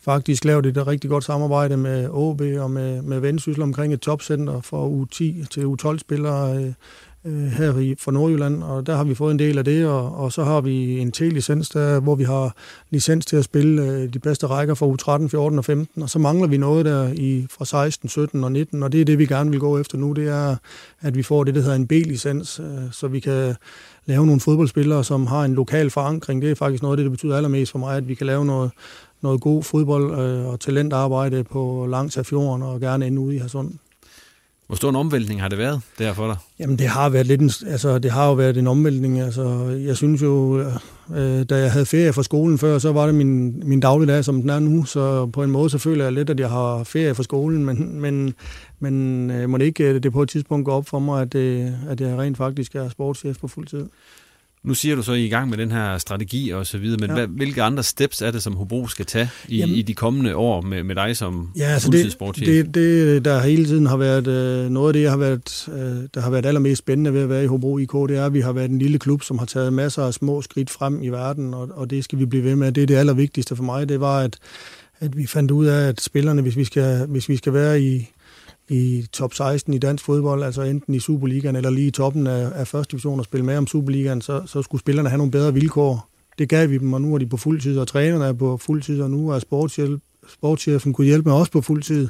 faktisk lavet et øh, rigtig godt samarbejde med OB og med, med Vendsyssel omkring et topcenter for U10 til U12-spillere øh, øh, her i, Nordjylland, og der har vi fået en del af det, og, og så har vi en T-licens, der, hvor vi har licens til at spille øh, de bedste rækker for U13, 14 og 15, og så mangler vi noget der i, fra 16, 17 og 19, og det er det, vi gerne vil gå efter nu, det er, at vi får det, der hedder en B-licens, øh, så vi kan lave nogle fodboldspillere, som har en lokal forankring. Det er faktisk noget af det, der betyder allermest for mig, at vi kan lave noget, noget god fodbold øh, og talentarbejde på langs af fjorden, og gerne ende ude i Hadsund. Hvor stor en omvæltning har det været der for dig? Jamen, det har, været lidt en, altså, det har jo været en omvæltning. Altså, jeg synes jo, øh, da jeg havde ferie fra skolen før, så var det min, min dagligdag, som den er nu. Så på en måde, så føler jeg lidt, at jeg har ferie fra skolen, men, men, men øh, må det ikke øh, det på et tidspunkt gå op for mig, at, øh, at jeg rent faktisk er sportschef på fuld tid. Nu siger du så, at I er i gang med den her strategi og så videre, men ja. hvad, hvilke andre steps er det, som Hobro skal tage i, i de kommende år med, med dig som ja, altså det, det, det, der hele tiden har været øh, noget af det, har været, øh, der har været allermest spændende ved at være i Hobro IK, det er, at vi har været en lille klub, som har taget masser af små skridt frem i verden, og, og det skal vi blive ved med. Det er det allervigtigste for mig, det var, at, at vi fandt ud af, at spillerne, hvis vi skal, hvis vi skal være i, i top 16 i dansk fodbold, altså enten i Superligaen eller lige i toppen af, af første division og spille med om Superligaen, så, så skulle spillerne have nogle bedre vilkår. Det gav vi dem, og nu er de på fuld tid, og trænerne er på fuld tid, og nu er sportshjælp, sportschefen kunne hjælpe mig også på fuld tid.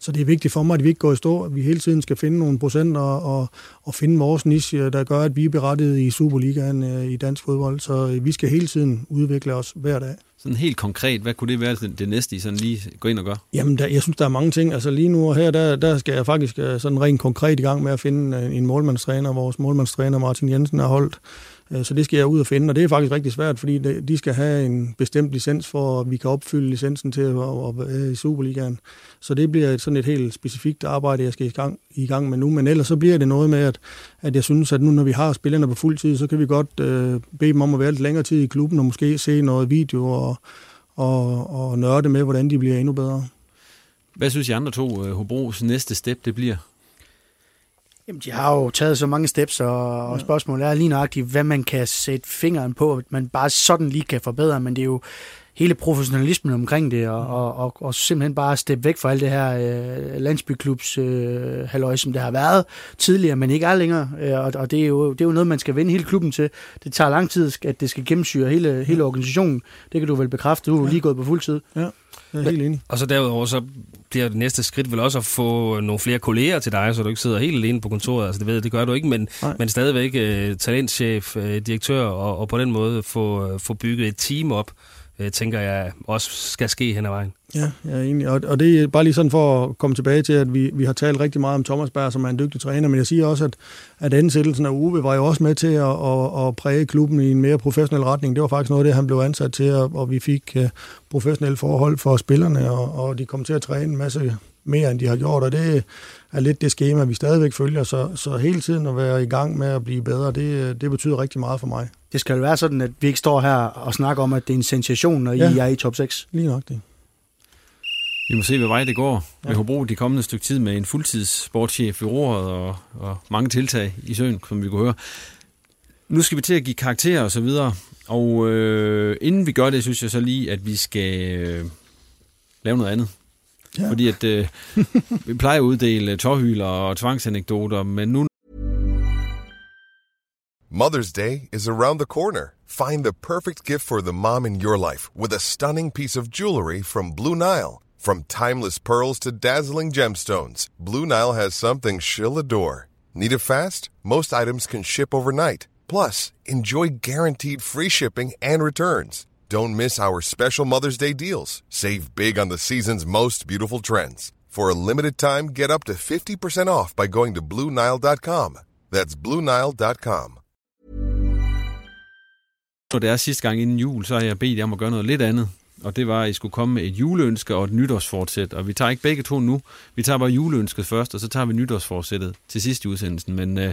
Så det er vigtigt for mig, at vi ikke går i stå, at vi hele tiden skal finde nogle procenter og, og finde vores niche, øh, der gør, at vi er berettiget i Superligaen øh, i dansk fodbold. Så øh, vi skal hele tiden udvikle os hver dag. Sådan helt konkret, hvad kunne det være det, det næste, I sådan lige går ind og gør? Jamen, der, jeg synes, der er mange ting. Altså lige nu og her, der, der skal jeg faktisk øh, sådan rent konkret i gang med at finde øh, en målmandstræner. Vores målmandstræner Martin Jensen har holdt Øh, så det skal jeg ud og finde, og det er faktisk rigtig svært, fordi de skal have en bestemt licens for, at vi kan opfylde licensen til at være i Superligaen. Så det bliver sådan et helt specifikt arbejde, jeg skal i gang, i gang med nu. Men ellers så bliver det noget med, at, at jeg synes, at nu når vi har spillerne på fuld tid, så kan vi godt øh, bede dem om at være lidt længere tid i klubben og måske se noget video og, og, og nørde med, hvordan de bliver endnu bedre. Hvad synes I andre to, øh, Hobros næste step, det bliver? Jamen, de har jo taget så mange steps, og, og spørgsmålet er lige nøjagtigt, hvad man kan sætte fingeren på, at man bare sådan lige kan forbedre, men det er jo hele professionalismen omkring det, og, og, og, og simpelthen bare steppe væk fra alt det her øh, landsbyklubs øh, halløj, som det har været tidligere, men ikke er længere. Øh, og og det, er jo, det er jo noget, man skal vende hele klubben til. Det tager lang tid, at det skal gennemsyre hele, hele organisationen. Det kan du vel bekræfte. Du er lige gået på fuld tid. Ja. Jeg er helt enig. Og så derudover, så bliver det næste skridt vel også at få nogle flere kolleger til dig, så du ikke sidder helt alene på kontoret. Altså det ved jeg, det gør du ikke, men, men stadigvæk uh, talentchef, uh, direktør, og, og på den måde få, uh, få bygget et team op, uh, tænker jeg også skal ske hen ad vejen. Ja, jeg er enig. Og, og det er bare lige sådan for at komme tilbage til, at vi, vi har talt rigtig meget om Thomas Berg, som er en dygtig træner, men jeg siger også, at, at ansættelsen af Uwe var jo også med til at, at, at præge klubben i en mere professionel retning. Det var faktisk noget af det, han blev ansat til, og, og vi fik uh, professionelle forhold for spillerne, og, og de kom til at træne en masse mere, end de har gjort, og det er lidt det schema, vi stadigvæk følger, så, så hele tiden at være i gang med at blive bedre, det, det betyder rigtig meget for mig. Det skal jo være sådan, at vi ikke står her og snakker om, at det er en sensation, når ja, I er i top 6. Lige nok det. Vi må se, hvad vej det går med Hobro de kommende stykke tid med en fuldtids sportschef ved roret og, og mange tiltag i søen, som vi kunne høre. Nu skal vi til at give karakterer og så videre, og øh, inden vi gør det, synes jeg så lige, at vi skal øh, lave noget andet. Ja. Fordi at øh, vi plejer at uddele tårhyler og tvangsanekdoter, men nu Mother's Day is around the corner. Find the perfect gift for the mom in your life with a stunning piece of jewelry from Blue Nile. From timeless pearls to dazzling gemstones, Blue Nile has something she'll adore. Need it fast? Most items can ship overnight. Plus, enjoy guaranteed free shipping and returns. Don't miss our special Mother's Day deals. Save big on the season's most beautiful trends. For a limited time, get up to 50% off by going to BlueNile.com. That's BlueNile.com. Når det er sidste gang inden jul, så har jeg bedt jer om at gøre noget lidt andet. Og det var, at I skulle komme med et juleønske og et nytårsfortsæt. Og vi tager ikke begge to nu. Vi tager bare juleønsket først, og så tager vi nytårsfortsættet til sidst i udsendelsen. Men uh,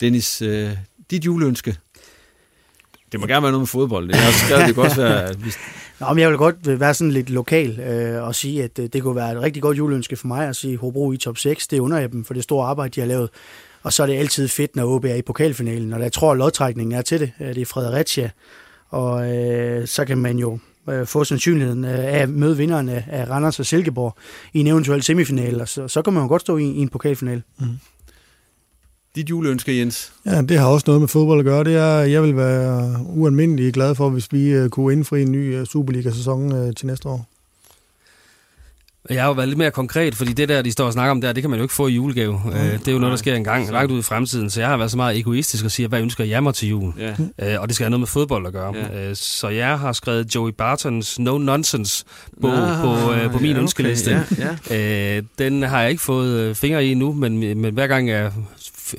Dennis, uh, dit juleønske, det må gerne være noget med fodbold. Det, er også skrevet, det kan også være... Nå, men jeg vil godt øh, være sådan lidt lokal øh, og sige, at det kunne være et rigtig godt juleønske for mig at sige Hobro i top 6. Det under jeg dem for det store arbejde, de har lavet. Og så er det altid fedt, når OB er i pokalfinalen, og jeg tror, at lodtrækningen er til det. Det er Fredericia, og øh, så kan man jo øh, få sandsynligheden øh, af at møde vinderen af, af Randers og Silkeborg i en eventuel semifinal, og så, så kan man jo godt stå i, i en pokalfinal. Mm. Dit juleønske, Jens? Ja, det har også noget med fodbold at gøre. Det er, jeg vil være ualmindelig glad for, hvis vi uh, kunne indfri en ny uh, Superliga-sæson til næste år. Jeg har jo været lidt mere konkret, fordi det der, de står og snakker om der, det kan man jo ikke få i julegave. Mm. det er jo noget, der sker en gang langt ud i fremtiden, så jeg har været så meget egoistisk og siger, hvad ønsker jeg mig til jul? Yeah. og det skal have noget med fodbold at gøre. Yeah. så jeg har skrevet Joey Bartons No Nonsense på, ah, på, uh, på min ja, ønskeliste. Okay, yeah, yeah. den har jeg ikke fået fingre i endnu, men, men hver gang jeg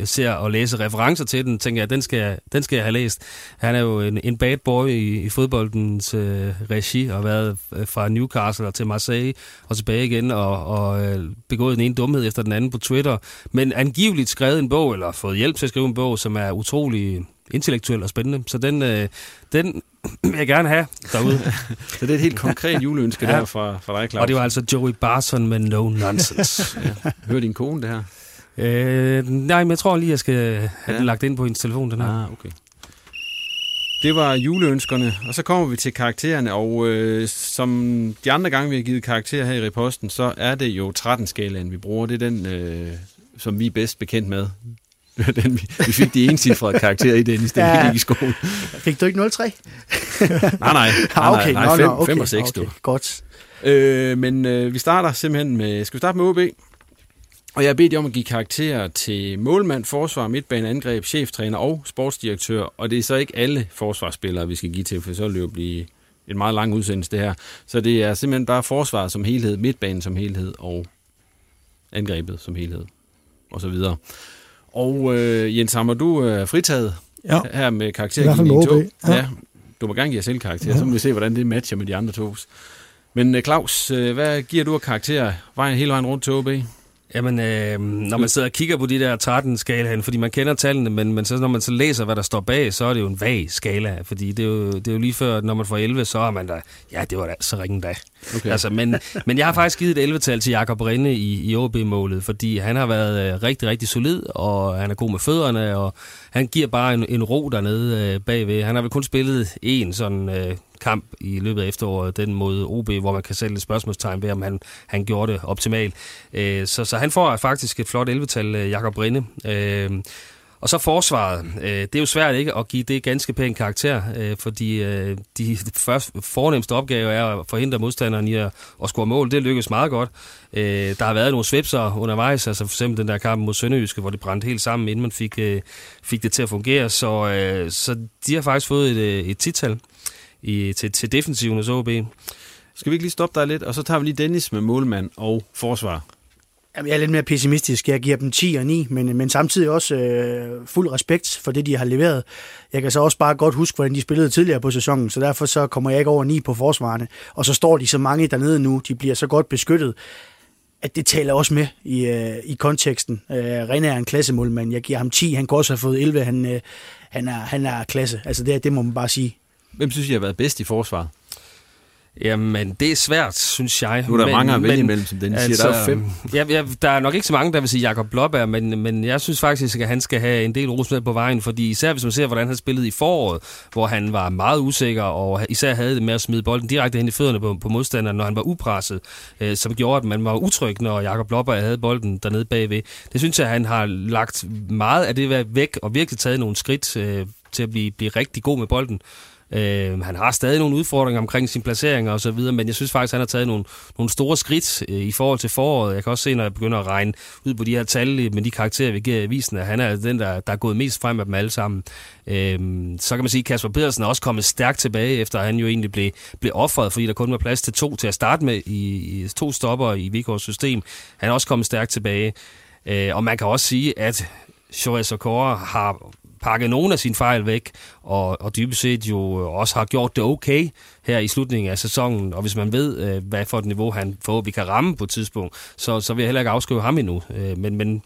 ser og læser referencer til den, tænker jeg, den skal, den skal jeg have læst. Han er jo en, en bad boy i, i fodboldens øh, regi, og har været fra Newcastle til Marseille og tilbage igen, og, og øh, begået den ene dumhed efter den anden på Twitter. Men angiveligt skrevet en bog, eller fået hjælp til at skrive en bog, som er utrolig intellektuel og spændende. Så den, øh, den vil jeg gerne have derude. så det er et helt konkret juleønske ja. der fra, fra dig, Claus. Og det var altså Joey Barton med No Nonsense. ja. Hør din kone det her? Øh, nej, men jeg tror lige, jeg skal have ja. den lagt ind på hendes telefon, den her. Ah, okay. Det var juleønskerne, og så kommer vi til karaktererne, og øh, som de andre gange, vi har givet karakterer her i reposten, så er det jo 13-skalaen, vi bruger. Det er den, øh, som vi er bedst bekendt med. den, vi, vi fik de encifrede karakterer i den, i stedet ja. i skole. Fik du ikke 0,3? nej, nej. nej, okay, nej, nej 5, okay, 5 og 6, okay, du. Godt. Øh, men øh, vi starter simpelthen med... Skal vi starte med OB? Og jeg har bedt jer om at give karakterer til målmand, forsvar, midtbane, angreb, cheftræner og sportsdirektør. Og det er så ikke alle forsvarsspillere, vi skal give til, for så vil det jo blive en meget lang udsendelse det her. Så det er simpelthen bare forsvar som helhed, midtbanen som helhed og angrebet som helhed og så videre. Og øh, Jens Hammer, du er fritaget ja. her med karaktergivning 2. Ja. ja. Du må gerne give jer selv karakter, ja. så må vi se, hvordan det matcher med de andre tos. Men øh, Claus, øh, hvad giver du af karakter vejen hele vejen rundt til OB? Jamen, øh, når man sidder og kigger på de der 13 skalaen, fordi man kender tallene, men, men så, når man så læser, hvad der står bag, så er det jo en vag skala, fordi det er jo, det er jo lige før, når man får 11, så er man der, ja, det var da så ringen da. Okay. Altså, men, men jeg har faktisk givet et 11-tal til Jakob Rinde i, i OB-målet, fordi han har været øh, rigtig, rigtig solid, og han er god med fødderne, og han giver bare en, en ro dernede øh, bagved. Han har vel kun spillet en sådan øh, kamp i løbet af efteråret, den mod OB, hvor man kan sætte et spørgsmålstegn ved, om han, han gjorde det optimalt. Øh, så, så han får faktisk et flot 11-tal, øh, Jakob Rinde. Øh, og så forsvaret. Øh, det er jo svært ikke at give det ganske pæn karakter, øh, fordi øh, de første fornemmeste opgave er at forhindre modstanderen i at, at score mål. Det lykkes meget godt. Der har været nogle svipser undervejs, altså for eksempel den der kamp mod Sønderjyske, hvor det brændte helt sammen, inden man fik, fik det til at fungere. Så, så de har faktisk fået et, et tital i, til, til defensiven hos OB. Skal vi ikke lige stoppe dig lidt, og så tager vi lige Dennis med målmand og forsvar. Jamen, jeg er lidt mere pessimistisk. Jeg giver dem 10 og 9, men, men samtidig også øh, fuld respekt for det, de har leveret. Jeg kan så også bare godt huske, hvordan de spillede tidligere på sæsonen, så derfor så kommer jeg ikke over 9 på forsvarene. Og så står de så mange dernede nu, de bliver så godt beskyttet, at det taler også med i, øh, i konteksten. Øh, René er en klassemålmand. Jeg giver ham 10, han kan også have fået 11. Han, øh, han, er, han er klasse. Altså det, det må man bare sige. Hvem synes I har været bedst i forsvaret? Jamen, det er svært, synes jeg. Nu er der men, mange at vælge imellem, som den altså, siger. Der er fem. Ja, ja, der er nok ikke så mange, der vil sige Jakob Blåbær, men, men jeg synes faktisk, at han skal have en del ros med på vejen, fordi især hvis man ser, hvordan han spillede i foråret, hvor han var meget usikker, og især havde det med at smide bolden direkte hen i fødderne på, på modstanderen, når han var upresset, øh, som gjorde, at man var utryg, når Jakob Blåbær havde bolden dernede bagved. Det synes jeg, at han har lagt meget af det væk, og virkelig taget nogle skridt øh, til at blive, blive rigtig god med bolden. Øh, han har stadig nogle udfordringer omkring sin placering og så videre, men jeg synes faktisk, at han har taget nogle, nogle store skridt øh, i forhold til foråret. Jeg kan også se, når jeg begynder at regne ud på de her tal øh, med de karakterer, vi giver i avisen, at han er den, der, der er gået mest frem af dem alle sammen. Øh, så kan man sige, at Kasper Pedersen er også kommet stærkt tilbage, efter han jo egentlig blev, blev offret, fordi der kun var plads til to til at starte med i, i to stopper i Vigårds system. Han er også kommet stærkt tilbage. Øh, og man kan også sige, at Shoreis Okora har pakket nogle af sine fejl væk, og, og dybest set jo også har gjort det okay her i slutningen af sæsonen. Og hvis man ved, øh, hvad for et niveau han forhåbentlig kan ramme på et tidspunkt, så, så vil jeg heller ikke afskrive ham endnu. Øh, men, men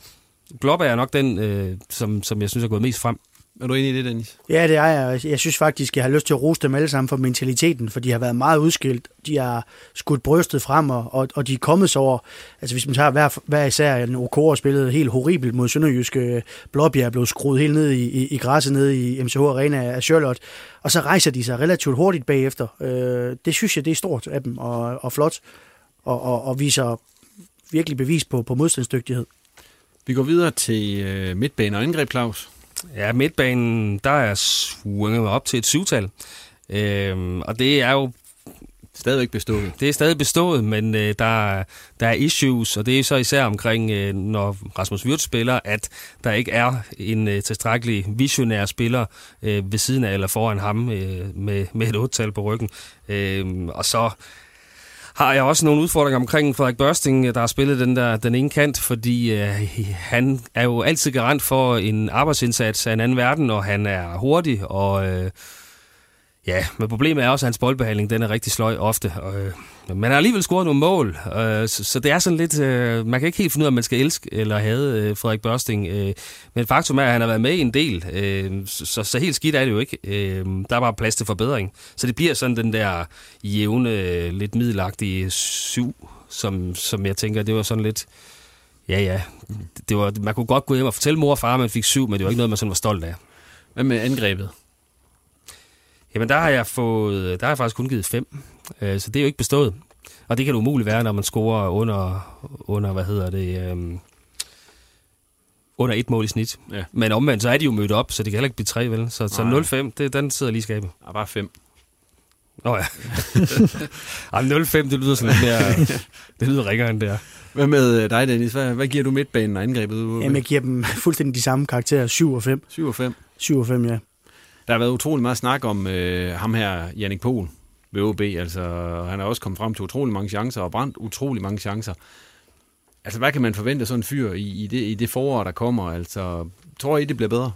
Glob er nok den, øh, som, som jeg synes er gået mest frem. Er du enig i det, Dennis? Ja, det er jeg. Jeg synes faktisk, jeg har lyst til at rose dem alle sammen for mentaliteten, for de har været meget udskilt. De har skudt brystet frem, og, og de er kommet så over. Altså hvis man tager hver, hver især en Okora spillet helt horribelt mod Sønderjyske. Blåbjerg blev skruet helt ned i, i, i græsset ned i MCH Arena af Charlotte. Og så rejser de sig relativt hurtigt bagefter. Øh, det synes jeg, det er stort af dem, og, og flot, og, og, og viser virkelig bevis på, på modstandsdygtighed. Vi går videre til øh, midtbane og angreb, Claus. Ja, midtbanen, der er svunget op til et syvtal. Øhm, og det er jo Stadigvæk bestået. Det er stadig bestået, men øh, der, der er issues, og det er så især omkring, øh, når Rasmus Wirtz spiller, at der ikke er en øh, tilstrækkelig visionær spiller øh, ved siden af eller foran ham øh, med, med et otte på ryggen. Øh, og så har jeg også nogle udfordringer omkring Frederik Børsting, der har spillet den der den ene kant, fordi øh, han er jo altid garant for en arbejdsindsats af en anden verden, og han er hurtig, og øh, ja, men problemet er også, at hans boldbehandling den er rigtig sløj ofte. Og, øh, men han har alligevel scoret nogle mål, øh, så, så det er sådan lidt... Øh, man kan ikke helt finde ud af, om man skal elske eller have øh, Frederik Børsting. Øh, men faktum er, at han har været med i en del, øh, så, så helt skidt er det jo ikke. Øh, der er bare plads til forbedring. Så det bliver sådan den der jævne, øh, lidt middelagtige syv, som, som jeg tænker, det var sådan lidt... Ja, ja. Det var, man kunne godt gå hjem og fortælle mor og far, at man fik syv, men det var ikke noget, man sådan var stolt af. Hvad med angrebet? Jamen, der har jeg fået, der har jeg faktisk kun givet fem. Øh, så det er jo ikke bestået. Og det kan det umuligt være, når man scorer under, under hvad hedder det, øhm, under et mål i snit. Ja. Men omvendt, så er de jo mødt op, så det kan heller ikke blive tre, vel? Så, så 0-5, det, den sidder lige i skabet. Ja, bare 5. Nå ja. Ej, 0-5, det lyder sådan lidt mere... det lyder ringere end det er. Hvad med øh, dig, Dennis? Hvad, hvad giver du midtbanen og angrebet? Jamen, jeg giver dem fuldstændig de samme karakterer. 7 og 5. 7 og 5? 7 og 5, ja. Der har været utrolig meget snak om øh, ham her, Jannik Pohl, ved OB. Altså, han har også kommet frem til utrolig mange chancer og brændt utrolig mange chancer. Altså, hvad kan man forvente sådan en fyr i, i, det, i det forår, der kommer? Altså, tror I, det bliver bedre?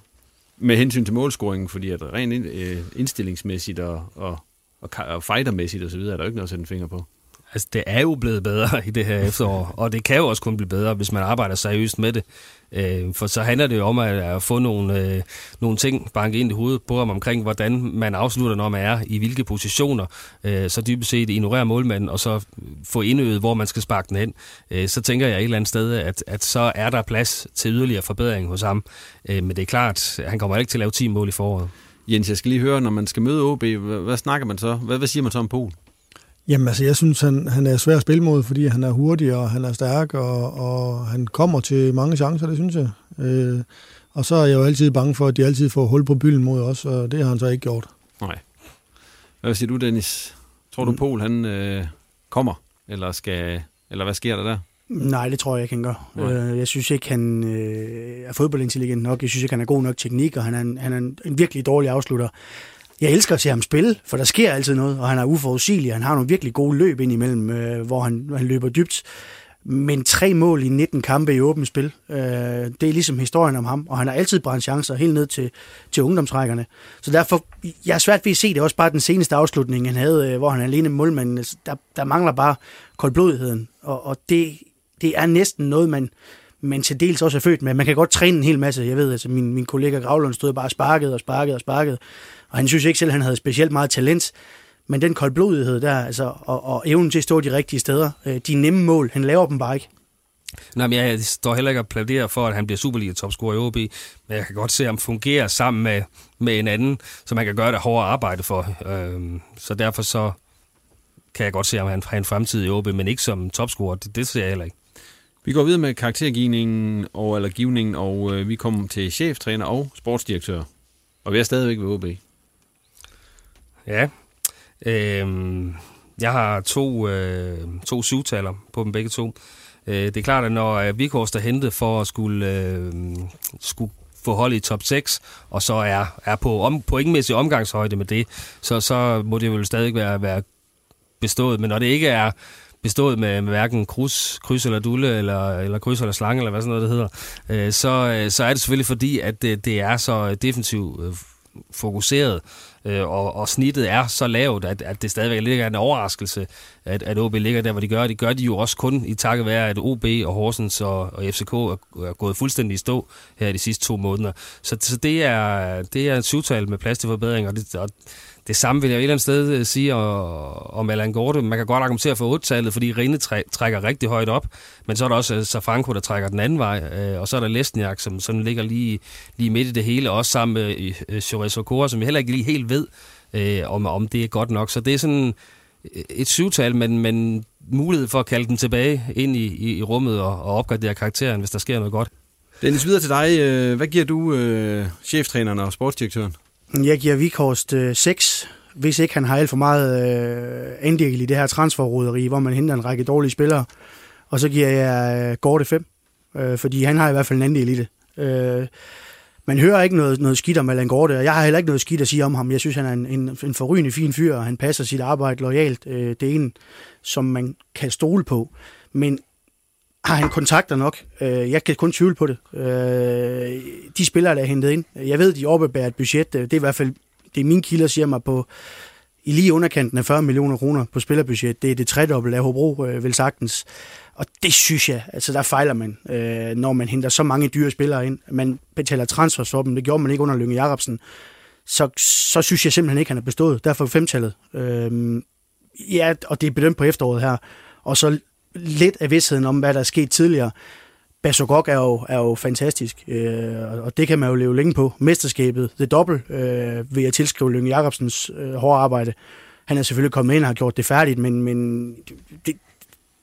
Med hensyn til målscoringen, fordi at rent ind, øh, indstillingsmæssigt og, og, og, og fightermæssigt osv., er der ikke noget at sætte en finger på. Altså, det er jo blevet bedre i det her efterår, og det kan jo også kun blive bedre, hvis man arbejder seriøst med det. Øh, for så handler det jo om at, at få nogle, øh, nogle ting banket ind i hovedet på ham omkring, hvordan man afslutter, når man er i hvilke positioner. Øh, så dybest set ignorere målmanden, og så få indøvet, hvor man skal sparke den hen. Øh, så tænker jeg et eller andet sted, at, at så er der plads til yderligere forbedring hos ham. Øh, men det er klart, han kommer ikke til at lave 10 mål i foråret. Jens, jeg skal lige høre, når man skal møde OB, hvad, hvad snakker man så? Hvad, hvad siger man så om Polen? Jamen altså, jeg synes, han, han er svær at spille mod, fordi han er hurtig, og han er stærk, og, og han kommer til mange chancer, det synes jeg. Øh, og så er jeg jo altid bange for, at de altid får hul på bylden mod os, og det har han så ikke gjort. Nej. Hvad siger du, Dennis? Tror du, mm. Pol han øh, kommer, eller, skal, eller hvad sker der der? Nej, det tror jeg ikke, han gør. Øh, jeg synes ikke, han øh, er fodboldintelligent nok. Jeg synes ikke, han er god nok teknik, og han er en, han er en, en virkelig dårlig afslutter jeg elsker at se ham spille, for der sker altid noget, og han er uforudsigelig. Han har nogle virkelig gode løb ind imellem, øh, hvor han, han løber dybt. Men tre mål i 19 kampe i åbent spil, øh, det er ligesom historien om ham, og han har altid brændt chancer helt ned til, til ungdomsrækkerne. Så derfor, jeg er svært ved at se det, også bare den seneste afslutning, han havde, øh, hvor han er alene målmanden. Altså, der, der mangler bare koldblodigheden, og, og det, det er næsten noget, man, man til dels også er født med. Man kan godt træne en hel masse. Jeg ved, altså min, min kollega Gravlund stod bare og sparkede og sparkede og sparkede, og han synes ikke selv, at han havde specielt meget talent. men den koldblodighed der, altså, og, og evnen til at stå de rigtige steder, øh, de nemme mål, han laver dem bare ikke. Nej, men jeg står heller ikke og plæderer for, at han bliver Superliga-topscorer i OB, men jeg kan godt se, at han fungerer sammen med, med en anden, som man kan gøre det hårdere arbejde for. Øhm, så derfor så kan jeg godt se, at han har en fremtid i OB, men ikke som topscorer. Det, det ser jeg heller ikke. Vi går videre med karaktergivningen og, eller givningen, og øh, vi kommer til cheftræner og sportsdirektør. Og vi er stadigvæk ved OB. Ja. Øhm, jeg har to, øh, to syvtaler på dem begge to. Øh, det er klart, at når øh, Vikhorst er hentet for at skulle, øh, skulle få hold i top 6, og så er, er på om, pointmæssig omgangshøjde med det, så, så må det jo stadig være, være bestået. Men når det ikke er bestået med, med hverken kryds, kryds eller dulle, eller, eller kryds eller slange, eller hvad sådan noget det hedder, øh, så, øh, så er det selvfølgelig fordi, at det, det er så defensivt øh, fokuseret, øh, og, og snittet er så lavt, at, at det stadigvæk ligger en overraskelse, at, at OB ligger der, hvor de gør. Det gør de jo også kun i takket være, at OB og Horsens og, og FCK er, er gået fuldstændig i stå her i de sidste to måneder. Så, så det, er, det er en syvtal med plads til forbedring, og det, og det samme vil jeg et eller andet sted øh, sige om Allan Gorte. Man kan godt argumentere for 8-tallet, fordi Rinde trækker rigtig højt op, men så er der også øh, Safranco, der trækker den anden vej, øh, og så er der Lesniak, som, som ligger lige, lige midt i det hele, også sammen med Chorizo Cora, som vi heller ikke lige helt ved, om, om det er godt nok. Så det er sådan et syvtal, men, men mulighed for at kalde den tilbage ind i, i, i rummet og, og opgradere karakteren, hvis der sker noget godt. Dennis, videre til dig. Hvad giver du øh, cheftræneren og sportsdirektøren? Jeg giver Vikhorst øh, 6, hvis ikke han har alt for meget øh, andel i det her transferroderi, hvor man henter en række dårlige spillere. Og så giver jeg øh, Gorte 5, øh, fordi han har i hvert fald en andel i det. Øh, man hører ikke noget, noget skidt om Allan Gorte, og jeg har heller ikke noget skidt at sige om ham. Jeg synes, han er en, en, en forrygende fin fyr, og han passer sit arbejde lojalt. Øh, det er en, som man kan stole på. Men har han kontakter nok? Øh, jeg kan kun tvivle på det. Øh, de spillere, der er hentet ind, jeg ved, de oppebærer et budget. Øh, det er i hvert fald, det er mine kilder, siger mig på i lige underkanten af 40 millioner kroner på spillerbudget. Det er det tredobbelte af Hobro, øh, vel sagtens. Og det synes jeg, altså der fejler man, øh, når man henter så mange dyre spillere ind. Man betaler transfers for dem, det gjorde man ikke under Lønge Jacobsen. Så, så synes jeg simpelthen ikke, han er bestået. Derfor femtallet. Øh, ja, og det er bedømt på efteråret her. Og så lidt af vidstheden om, hvad der er sket tidligere. Basogok er jo, er jo fantastisk, øh, og det kan man jo leve længe på. Mesterskabet, det dobbelt, øh, vil jeg tilskrive Lønge Jacobsens øh, hårde arbejde. Han er selvfølgelig kommet ind og har gjort det færdigt, men, men det,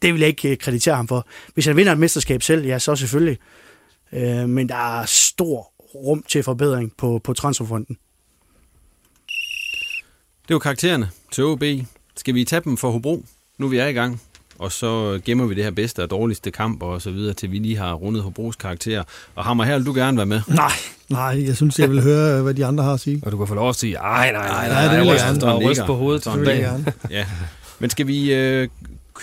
det vil jeg ikke kreditere ham for. Hvis han vinder et mesterskab selv, ja, så selvfølgelig. Øh, men der er stor rum til forbedring på, på transferfronten. Det var karaktererne til OB. Skal vi tage dem for Hobro? Nu er vi er i gang og så gemmer vi det her bedste og dårligste kamp og så videre, til vi lige har rundet Hobros karakter. Og Hammer, her vil du gerne være med? Nej, nej, jeg synes, jeg vil høre, hvad de andre har at sige. Og du kan få lov at sige, nej, nej, nej, nej, det vil jeg gerne. Og ryste på hovedet. Gerne. ja. Men skal vi øh,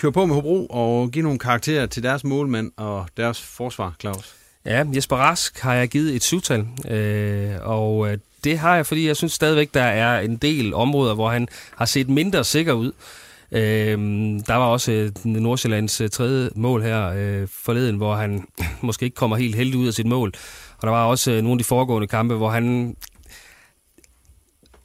køre på med Hobro og give nogle karakterer til deres målmand og deres forsvar, Claus? Ja, Jesper Rask har jeg givet et syvtal, øh, og øh, det har jeg, fordi jeg synes stadigvæk, der er en del områder, hvor han har set mindre sikker ud. Øh, der var også øh, Nordsjællands øh, tredje mål her øh, forleden, hvor han måske ikke kommer helt heldig ud af sit mål. Og der var også øh, nogle af de foregående kampe, hvor han...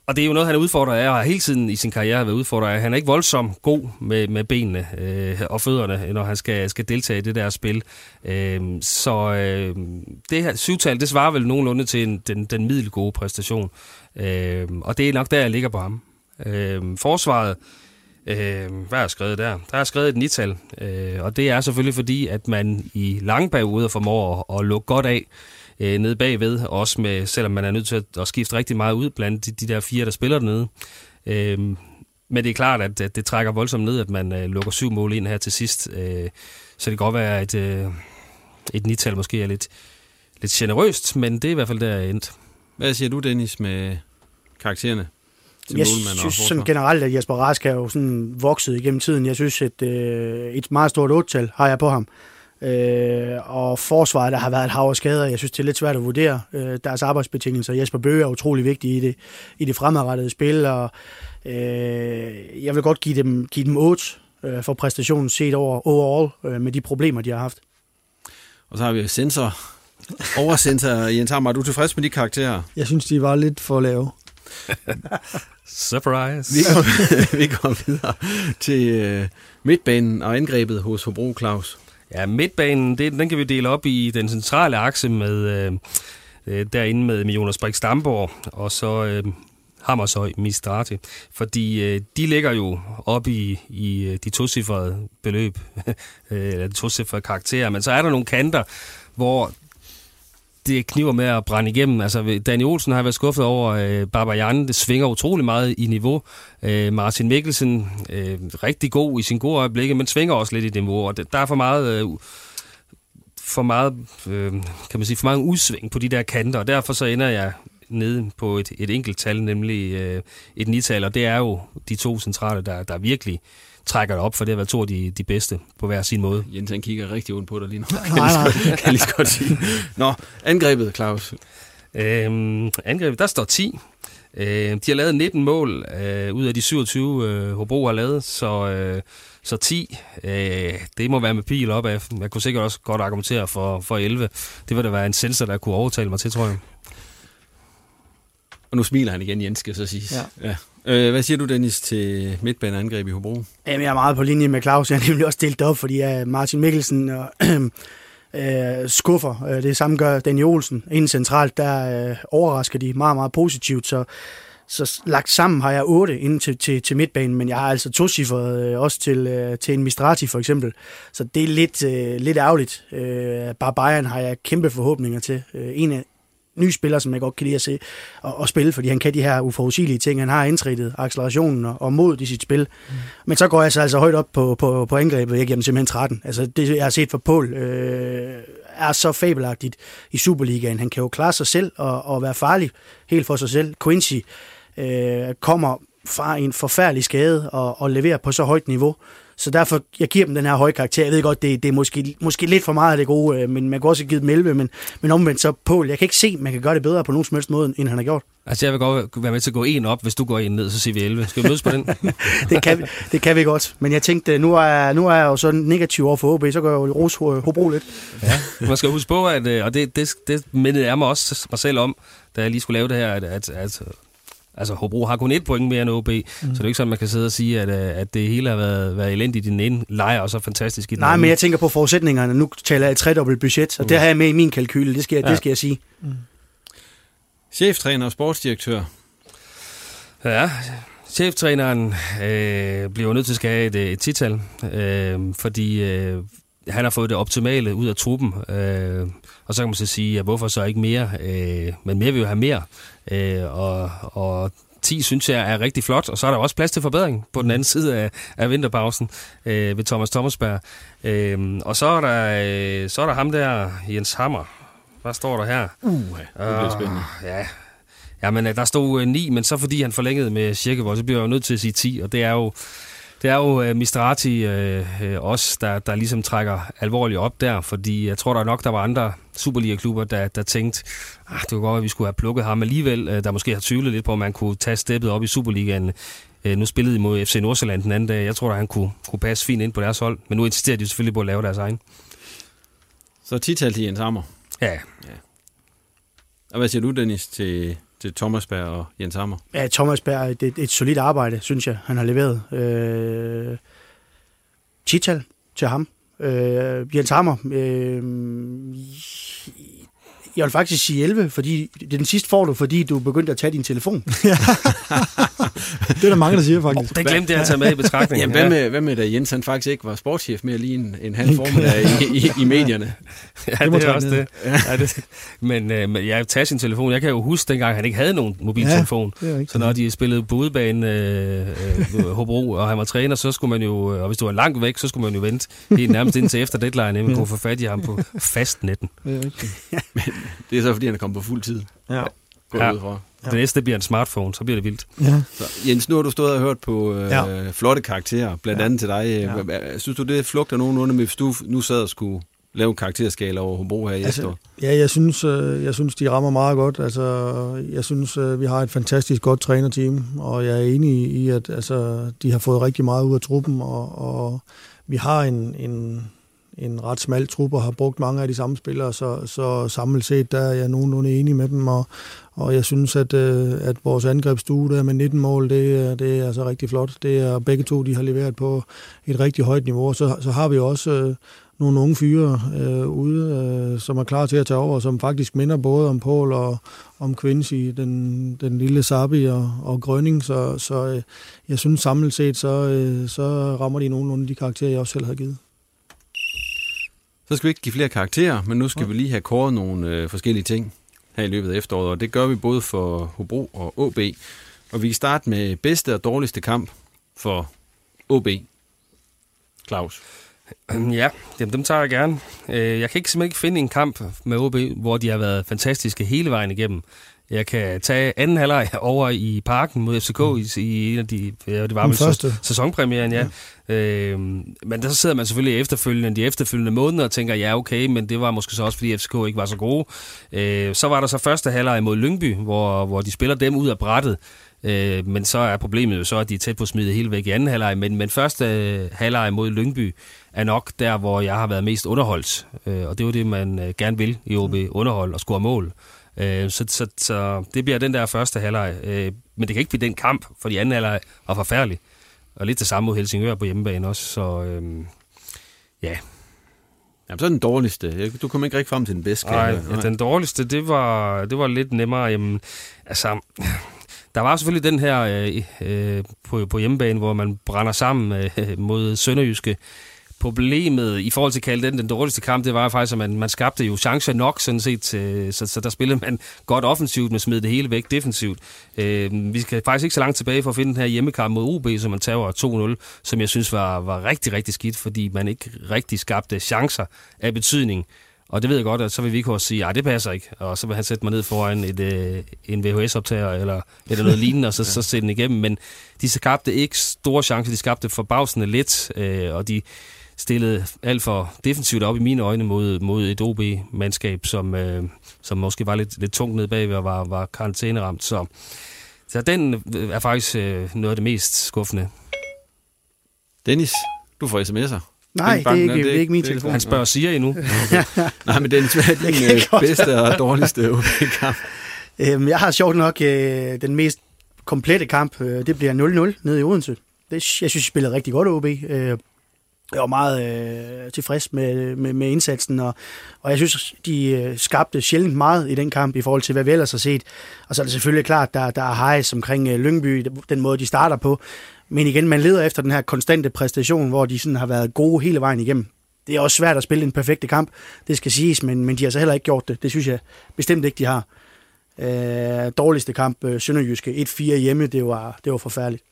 Og det er jo noget, han er udfordret af, og har hele tiden i sin karriere været udfordret af. Han er ikke voldsomt god med, med benene øh, og fødderne, når han skal, skal deltage i det der spil. Øh, så øh, det her syvtal, det svarer vel nogenlunde til en, den, den middelgode præstation. Øh, og det er nok der, jeg ligger på ham. Øh, forsvaret Øh, hvad er skrevet der? Der er skrevet et nital, øh, og det er selvfølgelig fordi, at man i lange perioder formår at, at lukke godt af øh, nede bagved, også med, selvom man er nødt til at, at skifte rigtig meget ud blandt de, de der fire, der spiller dernede. Øh, men det er klart, at, at det trækker voldsomt ned, at man øh, lukker syv mål ind her til sidst. Øh, så det kan godt være, at øh, et nital måske er lidt, lidt generøst, men det er i hvert fald der, jeg endt. Hvad siger du, Dennis, med karaktererne? til jeg synes sådan generelt, at Jesper Rask er jo sådan vokset igennem tiden. Jeg synes, at øh, et meget stort otte har jeg på ham. Øh, og forsvaret, der har været et hav af skader. Jeg synes, det er lidt svært at vurdere øh, deres arbejdsbetingelser. Jesper Bøge er utrolig vigtig i det, i det fremadrettede spil, og øh, jeg vil godt give dem, give dem 8 øh, for præstationen set over overall øh, med de problemer, de har haft. Og så har vi sensor, oversensor. Jens Hammer, er du tilfreds med de karakterer? Jeg synes, de var lidt for lave. Surprise. Vi går, vi går videre til øh, midtbanen og angrebet hos Hobro Claus. Ja, midtbanen, det, den kan vi dele op i den centrale akse med øh, øh derinde med, med Jonas Brix Damborg, og så øh, Hammershøj Mistrati. Fordi øh, de ligger jo op i, i øh, de tocifrede beløb, øh, eller de tocifrede karakterer, men så er der nogle kanter, hvor det kniver med at brænde igennem. Altså, Danny Olsen har været skuffet over øh, Barbajan. Det svinger utrolig meget i niveau. Øh, Martin Mikkelsen, øh, rigtig god i sin gode øjeblikke, men svinger også lidt i niveau. Og der er for meget... Øh, for meget, øh, kan man sige, for mange udsving på de der kanter, og derfor så ender jeg nede på et, et enkelt tal, nemlig øh, et nital, og det er jo de to centrale, der, der virkelig trækker det op, for det har været to af de, de bedste på hver sin måde. Jens, han kigger rigtig ondt på dig lige nu. Kan nej, nej. kan jeg lige så godt sige. Nå, angrebet, Claus. Øhm, angrebet, der står 10. Øh, de har lavet 19 mål øh, ud af de 27, øh, Hobro har lavet, så, øh, så 10, øh, det må være med pil op af. Jeg kunne sikkert også godt argumentere for, for 11. Det vil da være en sensor, der kunne overtale mig til, tror jeg. Og nu smiler han igen, Jens, skal så sige. Ja. ja. Øh, hvad siger du, Dennis, til midtbaneangreb i Hobro? Jamen, jeg er meget på linje med Claus. Jeg er nemlig også delt op, fordi jeg Martin Mikkelsen øh, og, øh, skuffer. Øh, det samme gør Daniel Olsen. Inden centralt, der øh, overrasker de meget, meget positivt. Så, så lagt sammen har jeg otte inden til, til, til midtbanen, men jeg har altså to cifre øh, også til, øh, til en Mistrati for eksempel. Så det er lidt, øh, lidt ærgerligt. Øh, bare Bayern har jeg kæmpe forhåbninger til. Øh, en af, ny spiller, som jeg godt kan lide at se og, og spille, fordi han kan de her uforudsigelige ting. Han har indtrædet accelerationen og, og mod i sit spil. Mm. Men så går jeg så altså højt op på, på, på angrebet. Jeg giver dem simpelthen 13. Altså det, jeg har set for Pol, øh, er så fabelagtigt i Superligaen. Han kan jo klare sig selv og, og være farlig helt for sig selv. Quincy øh, kommer fra en forfærdelig skade og, og leverer på så højt niveau. Så derfor, jeg giver dem den her høje karakter. Jeg ved godt, det, det er måske, måske lidt for meget af det gode, øh, men man kan også give dem 11, men, men omvendt så Paul, jeg kan ikke se, man kan gøre det bedre på nogen som helst måde, end han har gjort. Altså, jeg vil godt være med til at gå en op, hvis du går en ned, så siger vi 11. Skal vi mødes på den? det, kan vi, det kan vi godt, men jeg tænkte, nu er, nu er jeg jo så negativ over for HB, så går jeg jo rose Hobro lidt. Ja, man skal huske på, at, øh, og det, det, det mindede jeg mig også mig selv om, da jeg lige skulle lave det her, at, at, at Altså, Hobro har kun et point mere end OB, mm. så det er ikke sådan, man kan sidde og sige, at, øh, at det hele har været, været elendigt i den ene leje, og så fantastisk i den Nej, anden. men jeg tænker på forudsætningerne. Nu taler jeg et tredobbelt budget, og mm. det har jeg med i min kalkyle, det skal, jeg, ja. det skal jeg sige. Mm. Cheftræner og sportsdirektør. Ja, cheftræneren øh, bliver nødt til at have et, et tital, øh, fordi øh, han har fået det optimale ud af truppen. Øh, og så kan man så sige, at hvorfor så ikke mere? Øh, men mere vil jo have mere. Øh, og, og 10 synes jeg er rigtig flot, og så er der også plads til forbedring på den anden side af, af vinterpausen øh, ved Thomas Thomasberg. Øh, og så er, der, øh, så er der ham der, Jens Hammer. Hvad står der her? Uh, det bliver spændende. Uh, ja, Jamen, øh, der stod øh, 9, men så fordi han forlængede med Kirkevold, så bliver jeg jo nødt til at sige 10, og det er jo det er jo uh, Mistrati uh, uh, også, der, der ligesom trækker alvorligt op der, fordi jeg tror der nok, der var andre Superliga-klubber, der, der tænkte, ah, det kunne godt at vi skulle have plukket ham alligevel, uh, der måske har tvivlet lidt på, om man kunne tage steppet op i Superligaen. Uh, nu spillede de mod FC Nordsjælland den anden dag. Jeg tror, at han kunne, kunne passe fint ind på deres hold, men nu insisterer de selvfølgelig på at lave deres egen. Så tital til Jens Hammer. Ja. ja. Og hvad siger du, Dennis, til til Thomas Berg og Jens Hammer? Ja, Thomas Berg, det er et, solidt arbejde, synes jeg, han har leveret. Øh, Tital til ham. Øh, Jens Hammer, øh, jeg vil faktisk sige 11, fordi den sidste får du, fordi du begyndte at tage din telefon. det er der mange, der siger faktisk. Oh, det glemte jeg at tage med i betragtning. Jamen, hvad med, hvad med da Jens han faktisk ikke var sportschef mere lige en, en halv formiddag i, i, i medierne? ja, det, det er også det. Ja, det. Men, øh, men jeg tager sin telefon. Jeg kan jo huske dengang, han ikke havde nogen mobiltelefon. Ja, så når de spillede på udebane øh, øh, Hobro, og han var træner, så skulle man jo, og hvis du var langt væk, så skulle man jo vente helt nærmest indtil efter deadline, at man kunne få fat i ham på fastnetten. Ja, men, det er så, fordi han er kommet på fuld tid. Ja. ja. Ud fra. Ja. Det næste bliver en smartphone, så bliver det vildt. Ja. Så, Jens, nu har du stået og hørt på øh, ja. flotte karakterer, blandt ja. andet til dig. Ja. Synes du, det flugter nogenlunde med, hvis du nu sad og skulle lave en karakterskala over Hobro her i altså? Ja, jeg synes, øh, jeg synes, de rammer meget godt. Altså, jeg synes, øh, vi har et fantastisk godt trænerteam, og jeg er enig i, at altså, de har fået rigtig meget ud af truppen, og, og vi har en, en en ret smal trup og har brugt mange af de samme spillere, så, så samlet set der er jeg nogenlunde enig med dem, og, og jeg synes, at, øh, at vores angrebsstue der med 19 mål, det, øh, det er altså rigtig flot. Det er begge to, de har leveret på et rigtig højt niveau, så, så har vi også øh, nogle unge fyre øh, ude, øh, som er klar til at tage over, som faktisk minder både om Paul og om Quincy, den, den lille Sabi og, og Grønning, så, så øh, jeg synes samlet set, så, øh, så rammer de nogenlunde de karakterer, jeg også selv havde givet. Så skal vi ikke give flere karakterer, men nu skal vi lige have kåret nogle øh, forskellige ting her i løbet af efteråret, og det gør vi både for Hobro og OB. Og vi kan starte med bedste og dårligste kamp for OB. Claus. Ja, dem, dem tager jeg gerne. Øh, jeg kan ikke simpelthen ikke finde en kamp med OB, hvor de har været fantastiske hele vejen igennem. Jeg kan tage anden halvleg over i parken mod FCK mm. i, i en af de, ja, det var første. sæsonpremieren, ja. ja. Øh, men der så sidder man selvfølgelig efterfølgende, de efterfølgende måneder og tænker, ja okay, men det var måske så også, fordi FCK ikke var så gode. Øh, så var der så første halvleg mod Lyngby, hvor, hvor de spiller dem ud af brættet. Øh, men så er problemet jo så, at de er tæt på smidt hele væk i anden halvleg. Men, men første øh, halvleg mod Lyngby er nok der, hvor jeg har været mest underholdt. Øh, og det er jo det, man øh, gerne vil i OB, underhold og score mål. Øh, så, så, så det bliver den der første halvleg. Øh, men det kan ikke blive den kamp, for de anden halvleg var forfærdelig. Og lidt det samme mod Helsingør på hjemmebane også. Så øh, ja, Jamen, så er den dårligste. Du kom ikke rigtig frem til den bedste. Nej, ja, den dårligste, det var, det var lidt nemmere. Jamen, altså, der var selvfølgelig den her øh, øh, på, på hjemmebane, hvor man brænder sammen øh, mod Sønderjyske. Problemet i forhold til at kalde den den dårligste kamp, det var faktisk, at man, man skabte jo chancer nok, sådan set, øh, så, så der spillede man godt offensivt, men smed det hele væk defensivt. Øh, vi skal faktisk ikke så langt tilbage for at finde den her hjemmekamp mod UB, som man tager 2-0, som jeg synes var, var rigtig, rigtig skidt, fordi man ikke rigtig skabte chancer af betydning. Og det ved jeg godt, at så vil vi også sige, at det passer ikke. Og så vil han sætte mig ned foran et, øh, en VHS-optager eller, eller noget lignende, og så, ja. så sætte den igennem. Men de skabte ikke store chancer, de skabte forbavsende lidt, øh, og de stillede alt for defensivt op i mine øjne mod, mod et OB-mandskab, som, øh, som måske var lidt, lidt tungt nede bagved og var, var karantæneramt. Så, så den er faktisk øh, noget af det mest skuffende. Dennis, du får sms'er. Nej, det er, ikke, det, er ikke min telefon. Han spørger siger endnu. Nej, men den er din øh, bedste og dårligste OB-kamp. Øhm, jeg har sjovt nok øh, den mest komplette kamp. Øh, det bliver 0-0 nede i Odense. Det, jeg synes, de spillede rigtig godt OB. Øh, jeg var meget øh, tilfreds med, med, med indsatsen, og, og jeg synes, de øh, skabte sjældent meget i den kamp i forhold til, hvad vi ellers har set. Og så er det selvfølgelig klart, der, der er hejs omkring øh, Lyngby, den måde, de starter på. Men igen, man leder efter den her konstante præstation, hvor de sådan har været gode hele vejen igennem. Det er også svært at spille en perfekte kamp, det skal siges, men, men de har så heller ikke gjort det. Det synes jeg bestemt ikke, de har. Øh, dårligste kamp, øh, Sønderjyske, 1-4 hjemme, det var, det var forfærdeligt.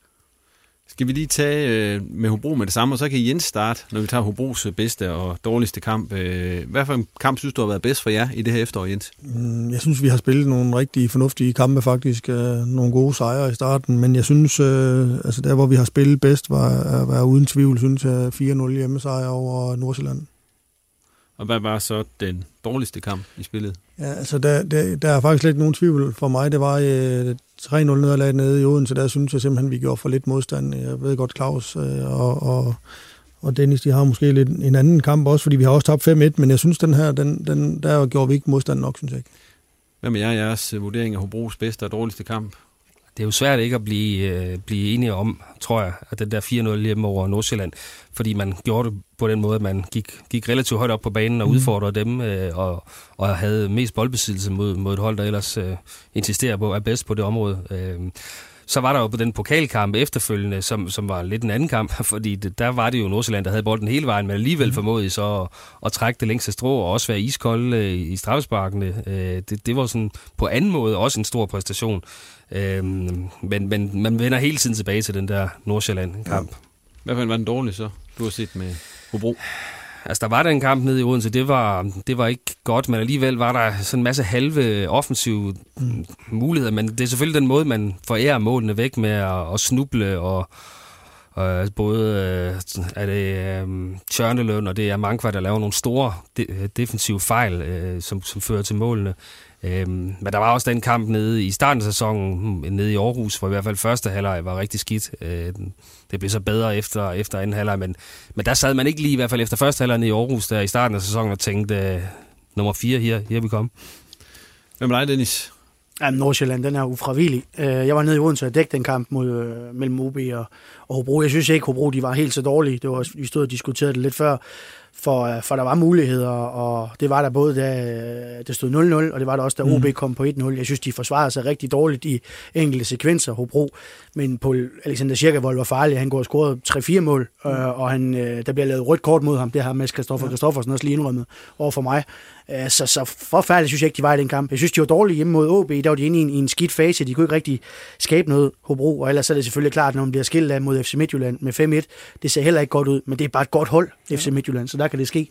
Skal vi lige tage øh, med Hobro med det samme, og så kan Jens starte, når vi tager Hobros øh, bedste og dårligste kamp. Øh, hvad for en kamp synes du har været bedst for jer i det her efterår, Jens? Mm, jeg synes, vi har spillet nogle rigtig fornuftige kampe faktisk. Øh, nogle gode sejre i starten, men jeg synes, øh, altså der hvor vi har spillet bedst, var, var uden tvivl, synes jeg, 4-0 hjemmesejr over Nordsjælland. Og hvad var så den dårligste kamp i spillet? Ja, altså der, der, der er faktisk lidt nogen tvivl for mig. Det var øh, 3-0 nederlag nede i Odense, der synes jeg simpelthen, vi gjorde for lidt modstand. Jeg ved godt, Claus øh, og, og, og Dennis, de har måske lidt en anden kamp også, fordi vi har også tabt 5-1, men jeg synes, den her, den, den, der gjorde vi ikke modstand nok, synes jeg ikke. Hvad med jer, jeres vurdering af Hobros bedste og dårligste kamp? Det er jo svært ikke at blive, øh, blive enige om, tror jeg, at den der 4-0 hjemme over Nordsjælland, fordi man gjorde det på den måde, at man gik, gik relativt højt op på banen og mm. udfordrede dem, øh, og, og havde mest boldbesiddelse mod, mod et hold, der ellers øh, insisterer på at er bedst på det område. Øh, så var der jo på den pokalkamp efterfølgende, som, som var lidt en anden kamp, fordi det, der var det jo Nordsjælland, der havde bolden hele vejen, men alligevel mm. formåede så at, at trække det længste strå og også være iskold øh, i straffesparkene. Øh, det, det var sådan på anden måde også en stor præstation. Øh, men, men man vender hele tiden tilbage til den der Nordsjælland-kamp. Ja. Hvad var den dårlige så, du har set med Hobro? Altså, der var der en kamp nede i Odense, det var, det var ikke godt, men alligevel var der sådan en masse halve offensive mm. muligheder, men det er selvfølgelig den måde, man forærer målene væk med at, at snuble og, og både øh, er det øh, Tjørneløn, og det er Mankva, der laver nogle store de, defensive fejl, øh, som, som fører til målene. Øhm, men der var også den kamp nede i starten af sæsonen, hmm, nede i Aarhus, hvor i hvert fald første halvleg var rigtig skidt. Øh, det blev så bedre efter, efter anden halvleg, men, men der sad man ikke lige i hvert fald efter første halvleg nede i Aarhus, der i starten af sæsonen og tænkte, øh, nummer 4 her, her vi kom. Hvem er dig, Dennis? Jamen, Nordsjælland, den er ufravigelig. Øh, Jeg var nede i Odense og dækte den kamp mod, øh, mellem OB og, og Hobro. Jeg synes ikke, Hobro de var helt så dårlige. Det var, vi stod og diskuterede det lidt før, for, øh, for der var muligheder, og det var der både, da øh, det stod 0-0, og det var der også, da OB kom på 1-0. Jeg synes, de forsvarede sig rigtig dårligt i enkelte sekvenser, Hobro. Men Paul Alexander Kirkevold var farlig. Han går og scorede 3-4 mål, øh, og han, øh, der bliver lavet rødt kort mod ham. Det har Mads Kristoffer Kristoffersen også lige indrømmet over for mig. Øh, Så, så forfærdeligt synes jeg ikke, de var i den kamp. Jeg synes, de var dårlige hjemme mod OB. Der var de inde i en, i en skidt fase. De kunne ikke rigtig skabe noget Hobro. Og ellers er det selvfølgelig klart, når man bliver skilt af mod FC Midtjylland med 5-1. Det ser heller ikke godt ud, men det er bare et godt hold, FC Midtjylland, så der kan det ske.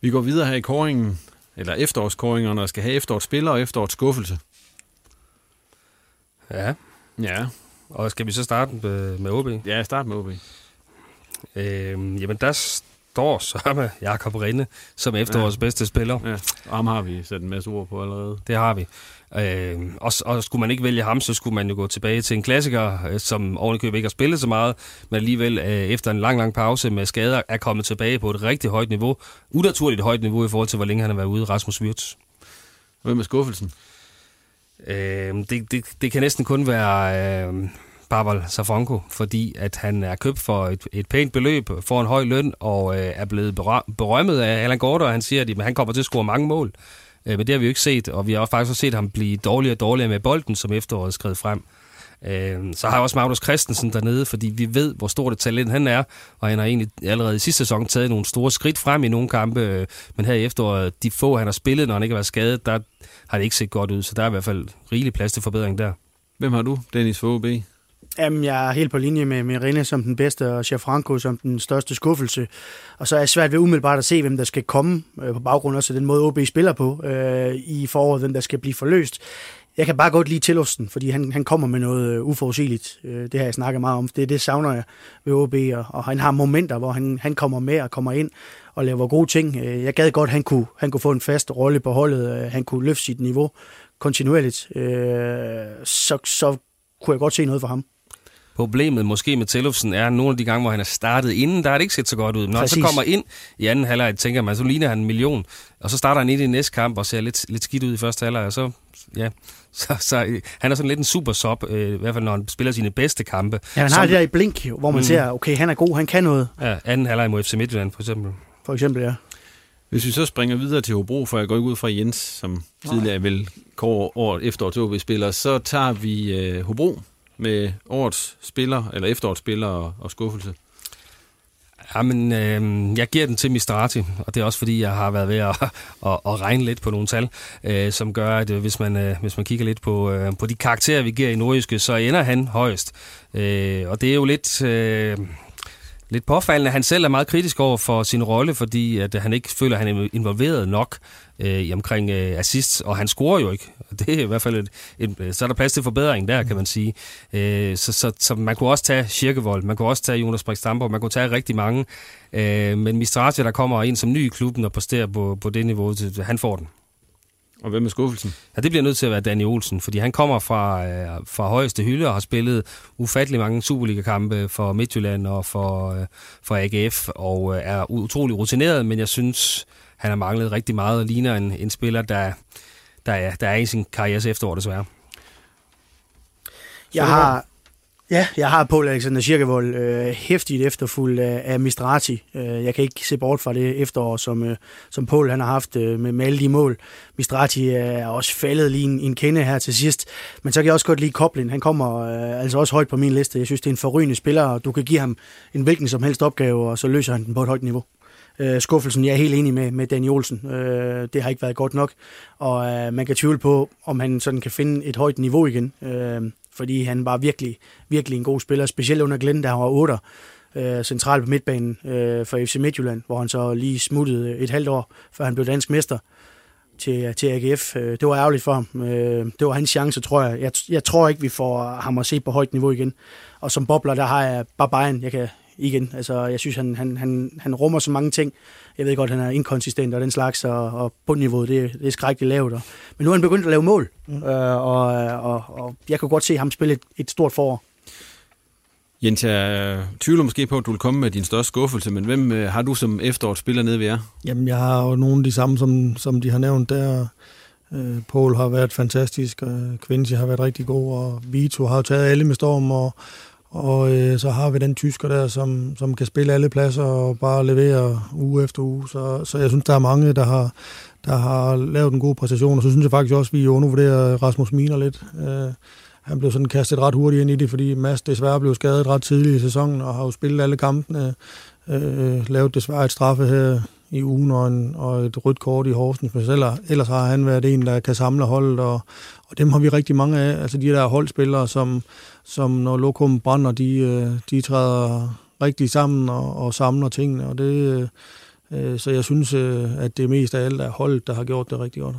Vi går videre her i koringen, eller efterårskoringerne, og skal have efterårsspillere og efterårsskuffelse. Ja, Ja, og skal vi så starte med, med OB? ja start med OB. Øhm, jamen, der står så med Jakob Rinde som efterårets bedste spiller. Ja, og ham har vi sat en masse ord på allerede. Det har vi. Øh, og, og skulle man ikke vælge ham, så skulle man jo gå tilbage til en klassiker, øh, som ovenikøbet ikke har spillet så meget, men alligevel øh, efter en lang, lang pause med skader, er kommet tilbage på et rigtig højt niveau. Unaturligt højt niveau i forhold til, hvor længe han har været ude, Rasmus Wirtz. Hvem er skuffelsen? Øh, det, det, det kan næsten kun være øh, Barbal Safranco, fordi at han er købt for et, et pænt beløb, får en høj løn og øh, er blevet berømmet af Allan Gorter, og han siger, at han kommer til at score mange mål. Øh, men det har vi jo ikke set, og vi har faktisk også set ham blive dårligere og dårligere med bolden, som efteråret skred frem. Øh, så har jeg også Magnus Christensen dernede, fordi vi ved, hvor stort et talent han er, og han har egentlig allerede i sidste sæson taget nogle store skridt frem i nogle kampe, øh, men her i efteråret, de få han har spillet, når han ikke har været skadet, der har det ikke set godt ud, så der er i hvert fald rigelig plads til forbedring der. Hvem har du, Dennis for OB? Jamen, jeg er helt på linje med, Mirene som den bedste, og Franco som den største skuffelse. Og så er jeg svært ved umiddelbart at se, hvem der skal komme øh, på baggrund også af den måde, OB spiller på øh, i foråret, hvem der skal blive forløst. Jeg kan bare godt lide Tillufsen, fordi han, han kommer med noget øh, uforudsigeligt. Øh, det har jeg snakket meget om. Det, det savner jeg ved OB, og, og han har momenter, hvor han, han kommer med og kommer ind og laver gode ting. Øh, Jeg gad godt, at han kunne, han kunne få en fast rolle på holdet. Øh, Han kunne løfte sit niveau kontinuerligt. Øh, Så, så kunne jeg godt se noget for ham. Problemet måske med Tellufsen er, at nogle af de gange, hvor han er startet inden, der er det ikke set så godt ud. Når han så kommer ind i anden halvleg, tænker man, så ligner han en million. Og så starter han ind i næste kamp og ser lidt, lidt skidt ud i første halvleg, og så, ja, så, så han er sådan lidt en super sub, øh, i hvert fald når han spiller sine bedste kampe. Ja, han har Som- det der i blink, hvor man Mm. ser, okay, han er god, han kan noget, Ja, anden halvleg mod FC Midtjylland, for eksempel. for eksempel, ja. Hvis vi så springer videre til Hobro, for jeg går ikke ud fra Jens, som tidligere vil kåre år efterår til OB-spiller, så tager vi øh, Hobro med årets spiller, eller efterårets spiller og, og skuffelse. Jamen, øh, jeg giver den til Mistrati, og det er også fordi, jeg har været ved at, at, at regne lidt på nogle tal, øh, som gør, at øh, hvis man, øh, hvis man kigger lidt på, øh, på de karakterer, vi giver i Nordjyske, så ender han højst. Øh, og det er jo lidt... Øh, lidt påfaldende. Han selv er meget kritisk over for sin rolle, fordi at han ikke føler, at han er involveret nok øh, i omkring øh, assists, og han scorer jo ikke. Det er i hvert fald et, et, øh, så er der plads til forbedring der, kan man sige. Øh, så, så, så man kunne også tage Kirkevold, man kunne også tage Jonas Brix man kunne tage rigtig mange. Øh, men Mistrati, der kommer ind som ny i klubben og præsterer på, på det niveau, så han får den. Og hvem er skuffelsen? Ja, det bliver nødt til at være Danny Olsen, fordi han kommer fra, øh, fra højeste hylde og har spillet ufattelig mange Superliga-kampe for Midtjylland og for, øh, for AGF, og øh, er utrolig rutineret, men jeg synes, han har manglet rigtig meget og ligner en, en spiller, der, der, er, der er i sin karrieres efterår, desværre. Jeg har, ja, jeg har Paul Alexander Kirkevold øh, hæftigt efterfulgt af, af Mistrati. Øh, jeg kan ikke se bort fra det efterår, som, øh, som Paul han har haft øh, med, med alle de mål. Mistrati er også faldet lige en, en kende her til sidst. Men så kan jeg også godt lide Koblin. Han kommer øh, altså også højt på min liste. Jeg synes, det er en forrygende spiller, og du kan give ham en hvilken som helst opgave, og så løser han den på et højt niveau. Øh, skuffelsen, jeg er helt enig med, med Daniel Olsen. Øh, det har ikke været godt nok, og øh, man kan tvivle på, om han sådan kan finde et højt niveau igen. Øh, fordi han var virkelig, virkelig en god spiller, specielt under Glenn, der han var 8 øh, centralt på midtbanen øh, for FC Midtjylland, hvor han så lige smuttede et halvt år, før han blev dansk mester til, til AGF. Øh, det var ærgerligt for ham. Øh, det var hans chance, tror jeg. jeg. Jeg tror ikke, vi får ham at se på højt niveau igen. Og som bobler, der har jeg bare Bayern. Jeg kan, igen. Altså, jeg synes, han, han, han, han rummer så mange ting. Jeg ved godt, han er inkonsistent og den slags, og, og bundniveauet, det, det er skrækkeligt lavt. Og, men nu er han begyndt at lave mål, mm. øh, og, og, og jeg kan godt se ham spille et, et stort forår. Jens, jeg tvivler måske på, at du vil komme med din største skuffelse, men hvem øh, har du som efterårsspiller nede ved jer? Jamen, jeg har jo nogle af de samme, som, som de har nævnt der. Øh, Paul har været fantastisk, og Quincy har været rigtig god, og Vito har jo taget alle med storm, og, og øh, så har vi den tysker der, som, som kan spille alle pladser og bare levere uge efter uge. Så, så jeg synes, der er mange, der har, der har lavet en god præstation, og så synes jeg faktisk også, at vi undervurderer Rasmus Miner lidt. Øh, han blev sådan kastet ret hurtigt ind i det, fordi Mads desværre blev skadet ret tidligt i sæsonen, og har jo spillet alle kampene, øh, øh lavet desværre et straffe her i ugen og, en, og et rødt kort i Horsens, men ellers, ellers har han været en, der kan samle holdet, og, og dem har vi rigtig mange af. Altså de der holdspillere, som, som når lokum brænder, de, øh, de træder rigtig sammen og, og samler tingene, og det, øh, øh så jeg synes, øh, at det mest af alt er holdet, der har gjort det rigtig godt.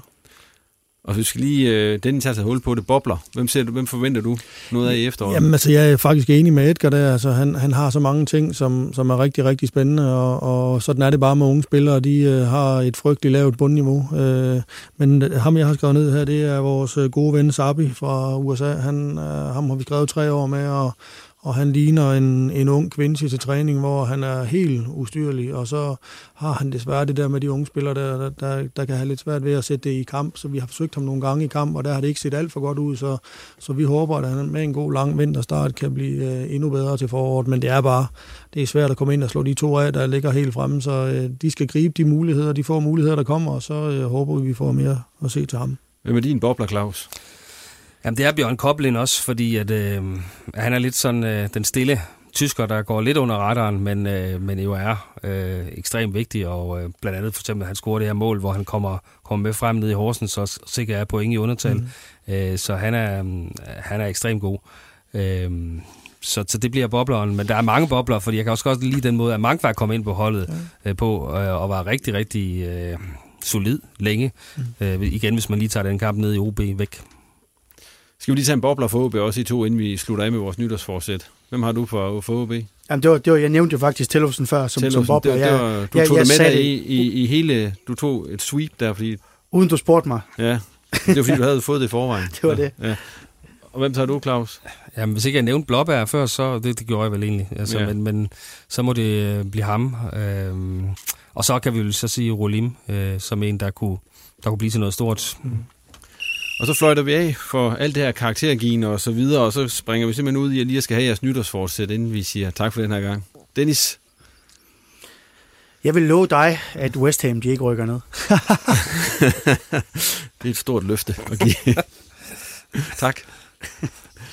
Og vi skal lige, øh, den tager hul på det, bobler. Hvem, ser du, hvem forventer du noget af i efteråret? Jamen altså, jeg er faktisk enig med Edgar der. Altså, han, han har så mange ting, som, som er rigtig, rigtig spændende, og, og sådan er det bare med unge spillere. De øh, har et frygteligt lavt bundniveau. Øh, men øh, ham, jeg har skrevet ned her, det er vores øh, gode ven Sabi fra USA. Han, øh, ham har vi skrevet tre år med, og og han ligner en, en ung kvinde til træning, hvor han er helt ustyrlig, og så har han desværre det der med de unge spillere, der, der, der, der kan have lidt svært ved at sætte det i kamp, så vi har forsøgt ham nogle gange i kamp, og der har det ikke set alt for godt ud, så, så vi håber, at han med en god lang vinterstart kan blive øh, endnu bedre til foråret, men det er bare, det er svært at komme ind og slå de to af, der ligger helt fremme, så øh, de skal gribe de muligheder, de får muligheder, der kommer, og så øh, håber vi, vi får mere at se til ham. Hvem er din bobler, Claus? Jamen, det er Bjørn Koblin også, fordi at, øh, han er lidt sådan øh, den stille tysker, der går lidt under radaren, men, øh, men jo er øh, ekstremt vigtig, og øh, blandt andet for eksempel, at han scorer det her mål, hvor han kommer, kommer med frem ned i Horsens, og sikkert er point i undertal. Mm. Øh, så han er, han er ekstremt god. Øh, så, så det bliver bobleren, men der er mange bobler, fordi jeg kan også godt lide den måde, at Mangvær kom ind på holdet ja. øh, på, øh, og var rigtig, rigtig øh, solid længe. Mm. Øh, igen, hvis man lige tager den kamp ned i OB væk. Skal vi lige tage en bobler for OB også i to, inden vi slutter af med vores nytårsforsæt? Hvem har du for, for OB? Jamen, det var, det var, jeg nævnte jo faktisk Tellefsen før som, som bobler. Det, det var, du jeg, tog jeg, det med dig i, i, i, hele... Du tog et sweep der, fordi... Uden du spurgte mig. Ja, det var fordi, du havde fået det i forvejen. det var det. Ja. Og hvem tager du, Claus? Jamen, hvis ikke jeg nævnte Blåbær før, så det, det gjorde jeg vel egentlig. Altså, ja. men, men så må det øh, blive ham. Øhm, og så kan vi jo så sige Rolim, øh, som en, der kunne, der kunne blive til noget stort. Mm. Og så fløjter vi af for alt det her karaktergivende og så videre, og så springer vi simpelthen ud i at lige skal have jeres nytårsforsæt, inden vi siger tak for den her gang. Dennis? Jeg vil love dig, at West Ham de ikke rykker ned. det er et stort løfte at give. tak.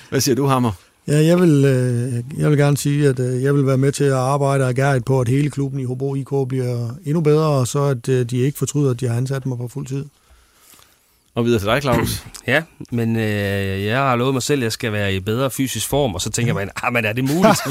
Hvad siger du, Hammer? Ja, jeg vil, øh, jeg vil gerne sige, at øh, jeg vil være med til at arbejde og på, at hele klubben i Hobro IK bliver endnu bedre, og så at øh, de ikke fortryder, at de har ansat mig på fuld tid. Og videre til dig, Claus. Ja, men øh, jeg har lovet mig selv, at jeg skal være i bedre fysisk form, og så tænker man, ah, men er det muligt?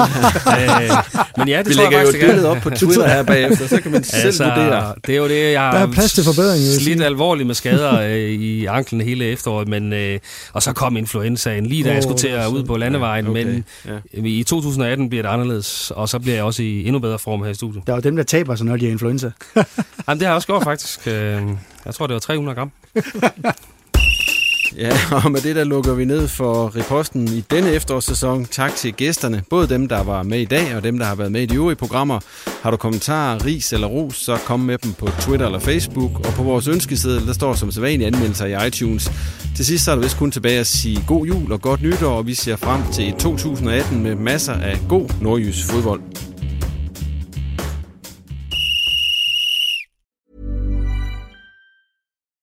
øh, men ja, det Vi tror lægger jeg jo et billede op på Twitter her bagefter, så kan man selv altså, vurdere. Det er jo det, jeg Der er plads til forbedring. Slidt alvorligt med skader øh, i anklen hele efteråret, men, øh, og så kom influenzaen lige da oh, jeg skulle til at ud på landevejen, ja, okay. men ja. i 2018 bliver det anderledes, og så bliver jeg også i endnu bedre form her i studiet. Der er jo dem, der taber sig, når de har influenza. Jamen, det har jeg også gjort faktisk. Øh, jeg tror, det var 300 gram. Ja, og med det der lukker vi ned for reposten i denne efterårssæson. Tak til gæsterne, både dem, der var med i dag, og dem, der har været med i de øvrige programmer. Har du kommentarer, ris eller ros, så kom med dem på Twitter eller Facebook. Og på vores ønskeseddel, der står som sædvanlig anmeldelser i iTunes. Til sidst så er der vist kun tilbage at sige god jul og godt nytår, og vi ser frem til 2018 med masser af god nordjysk fodbold.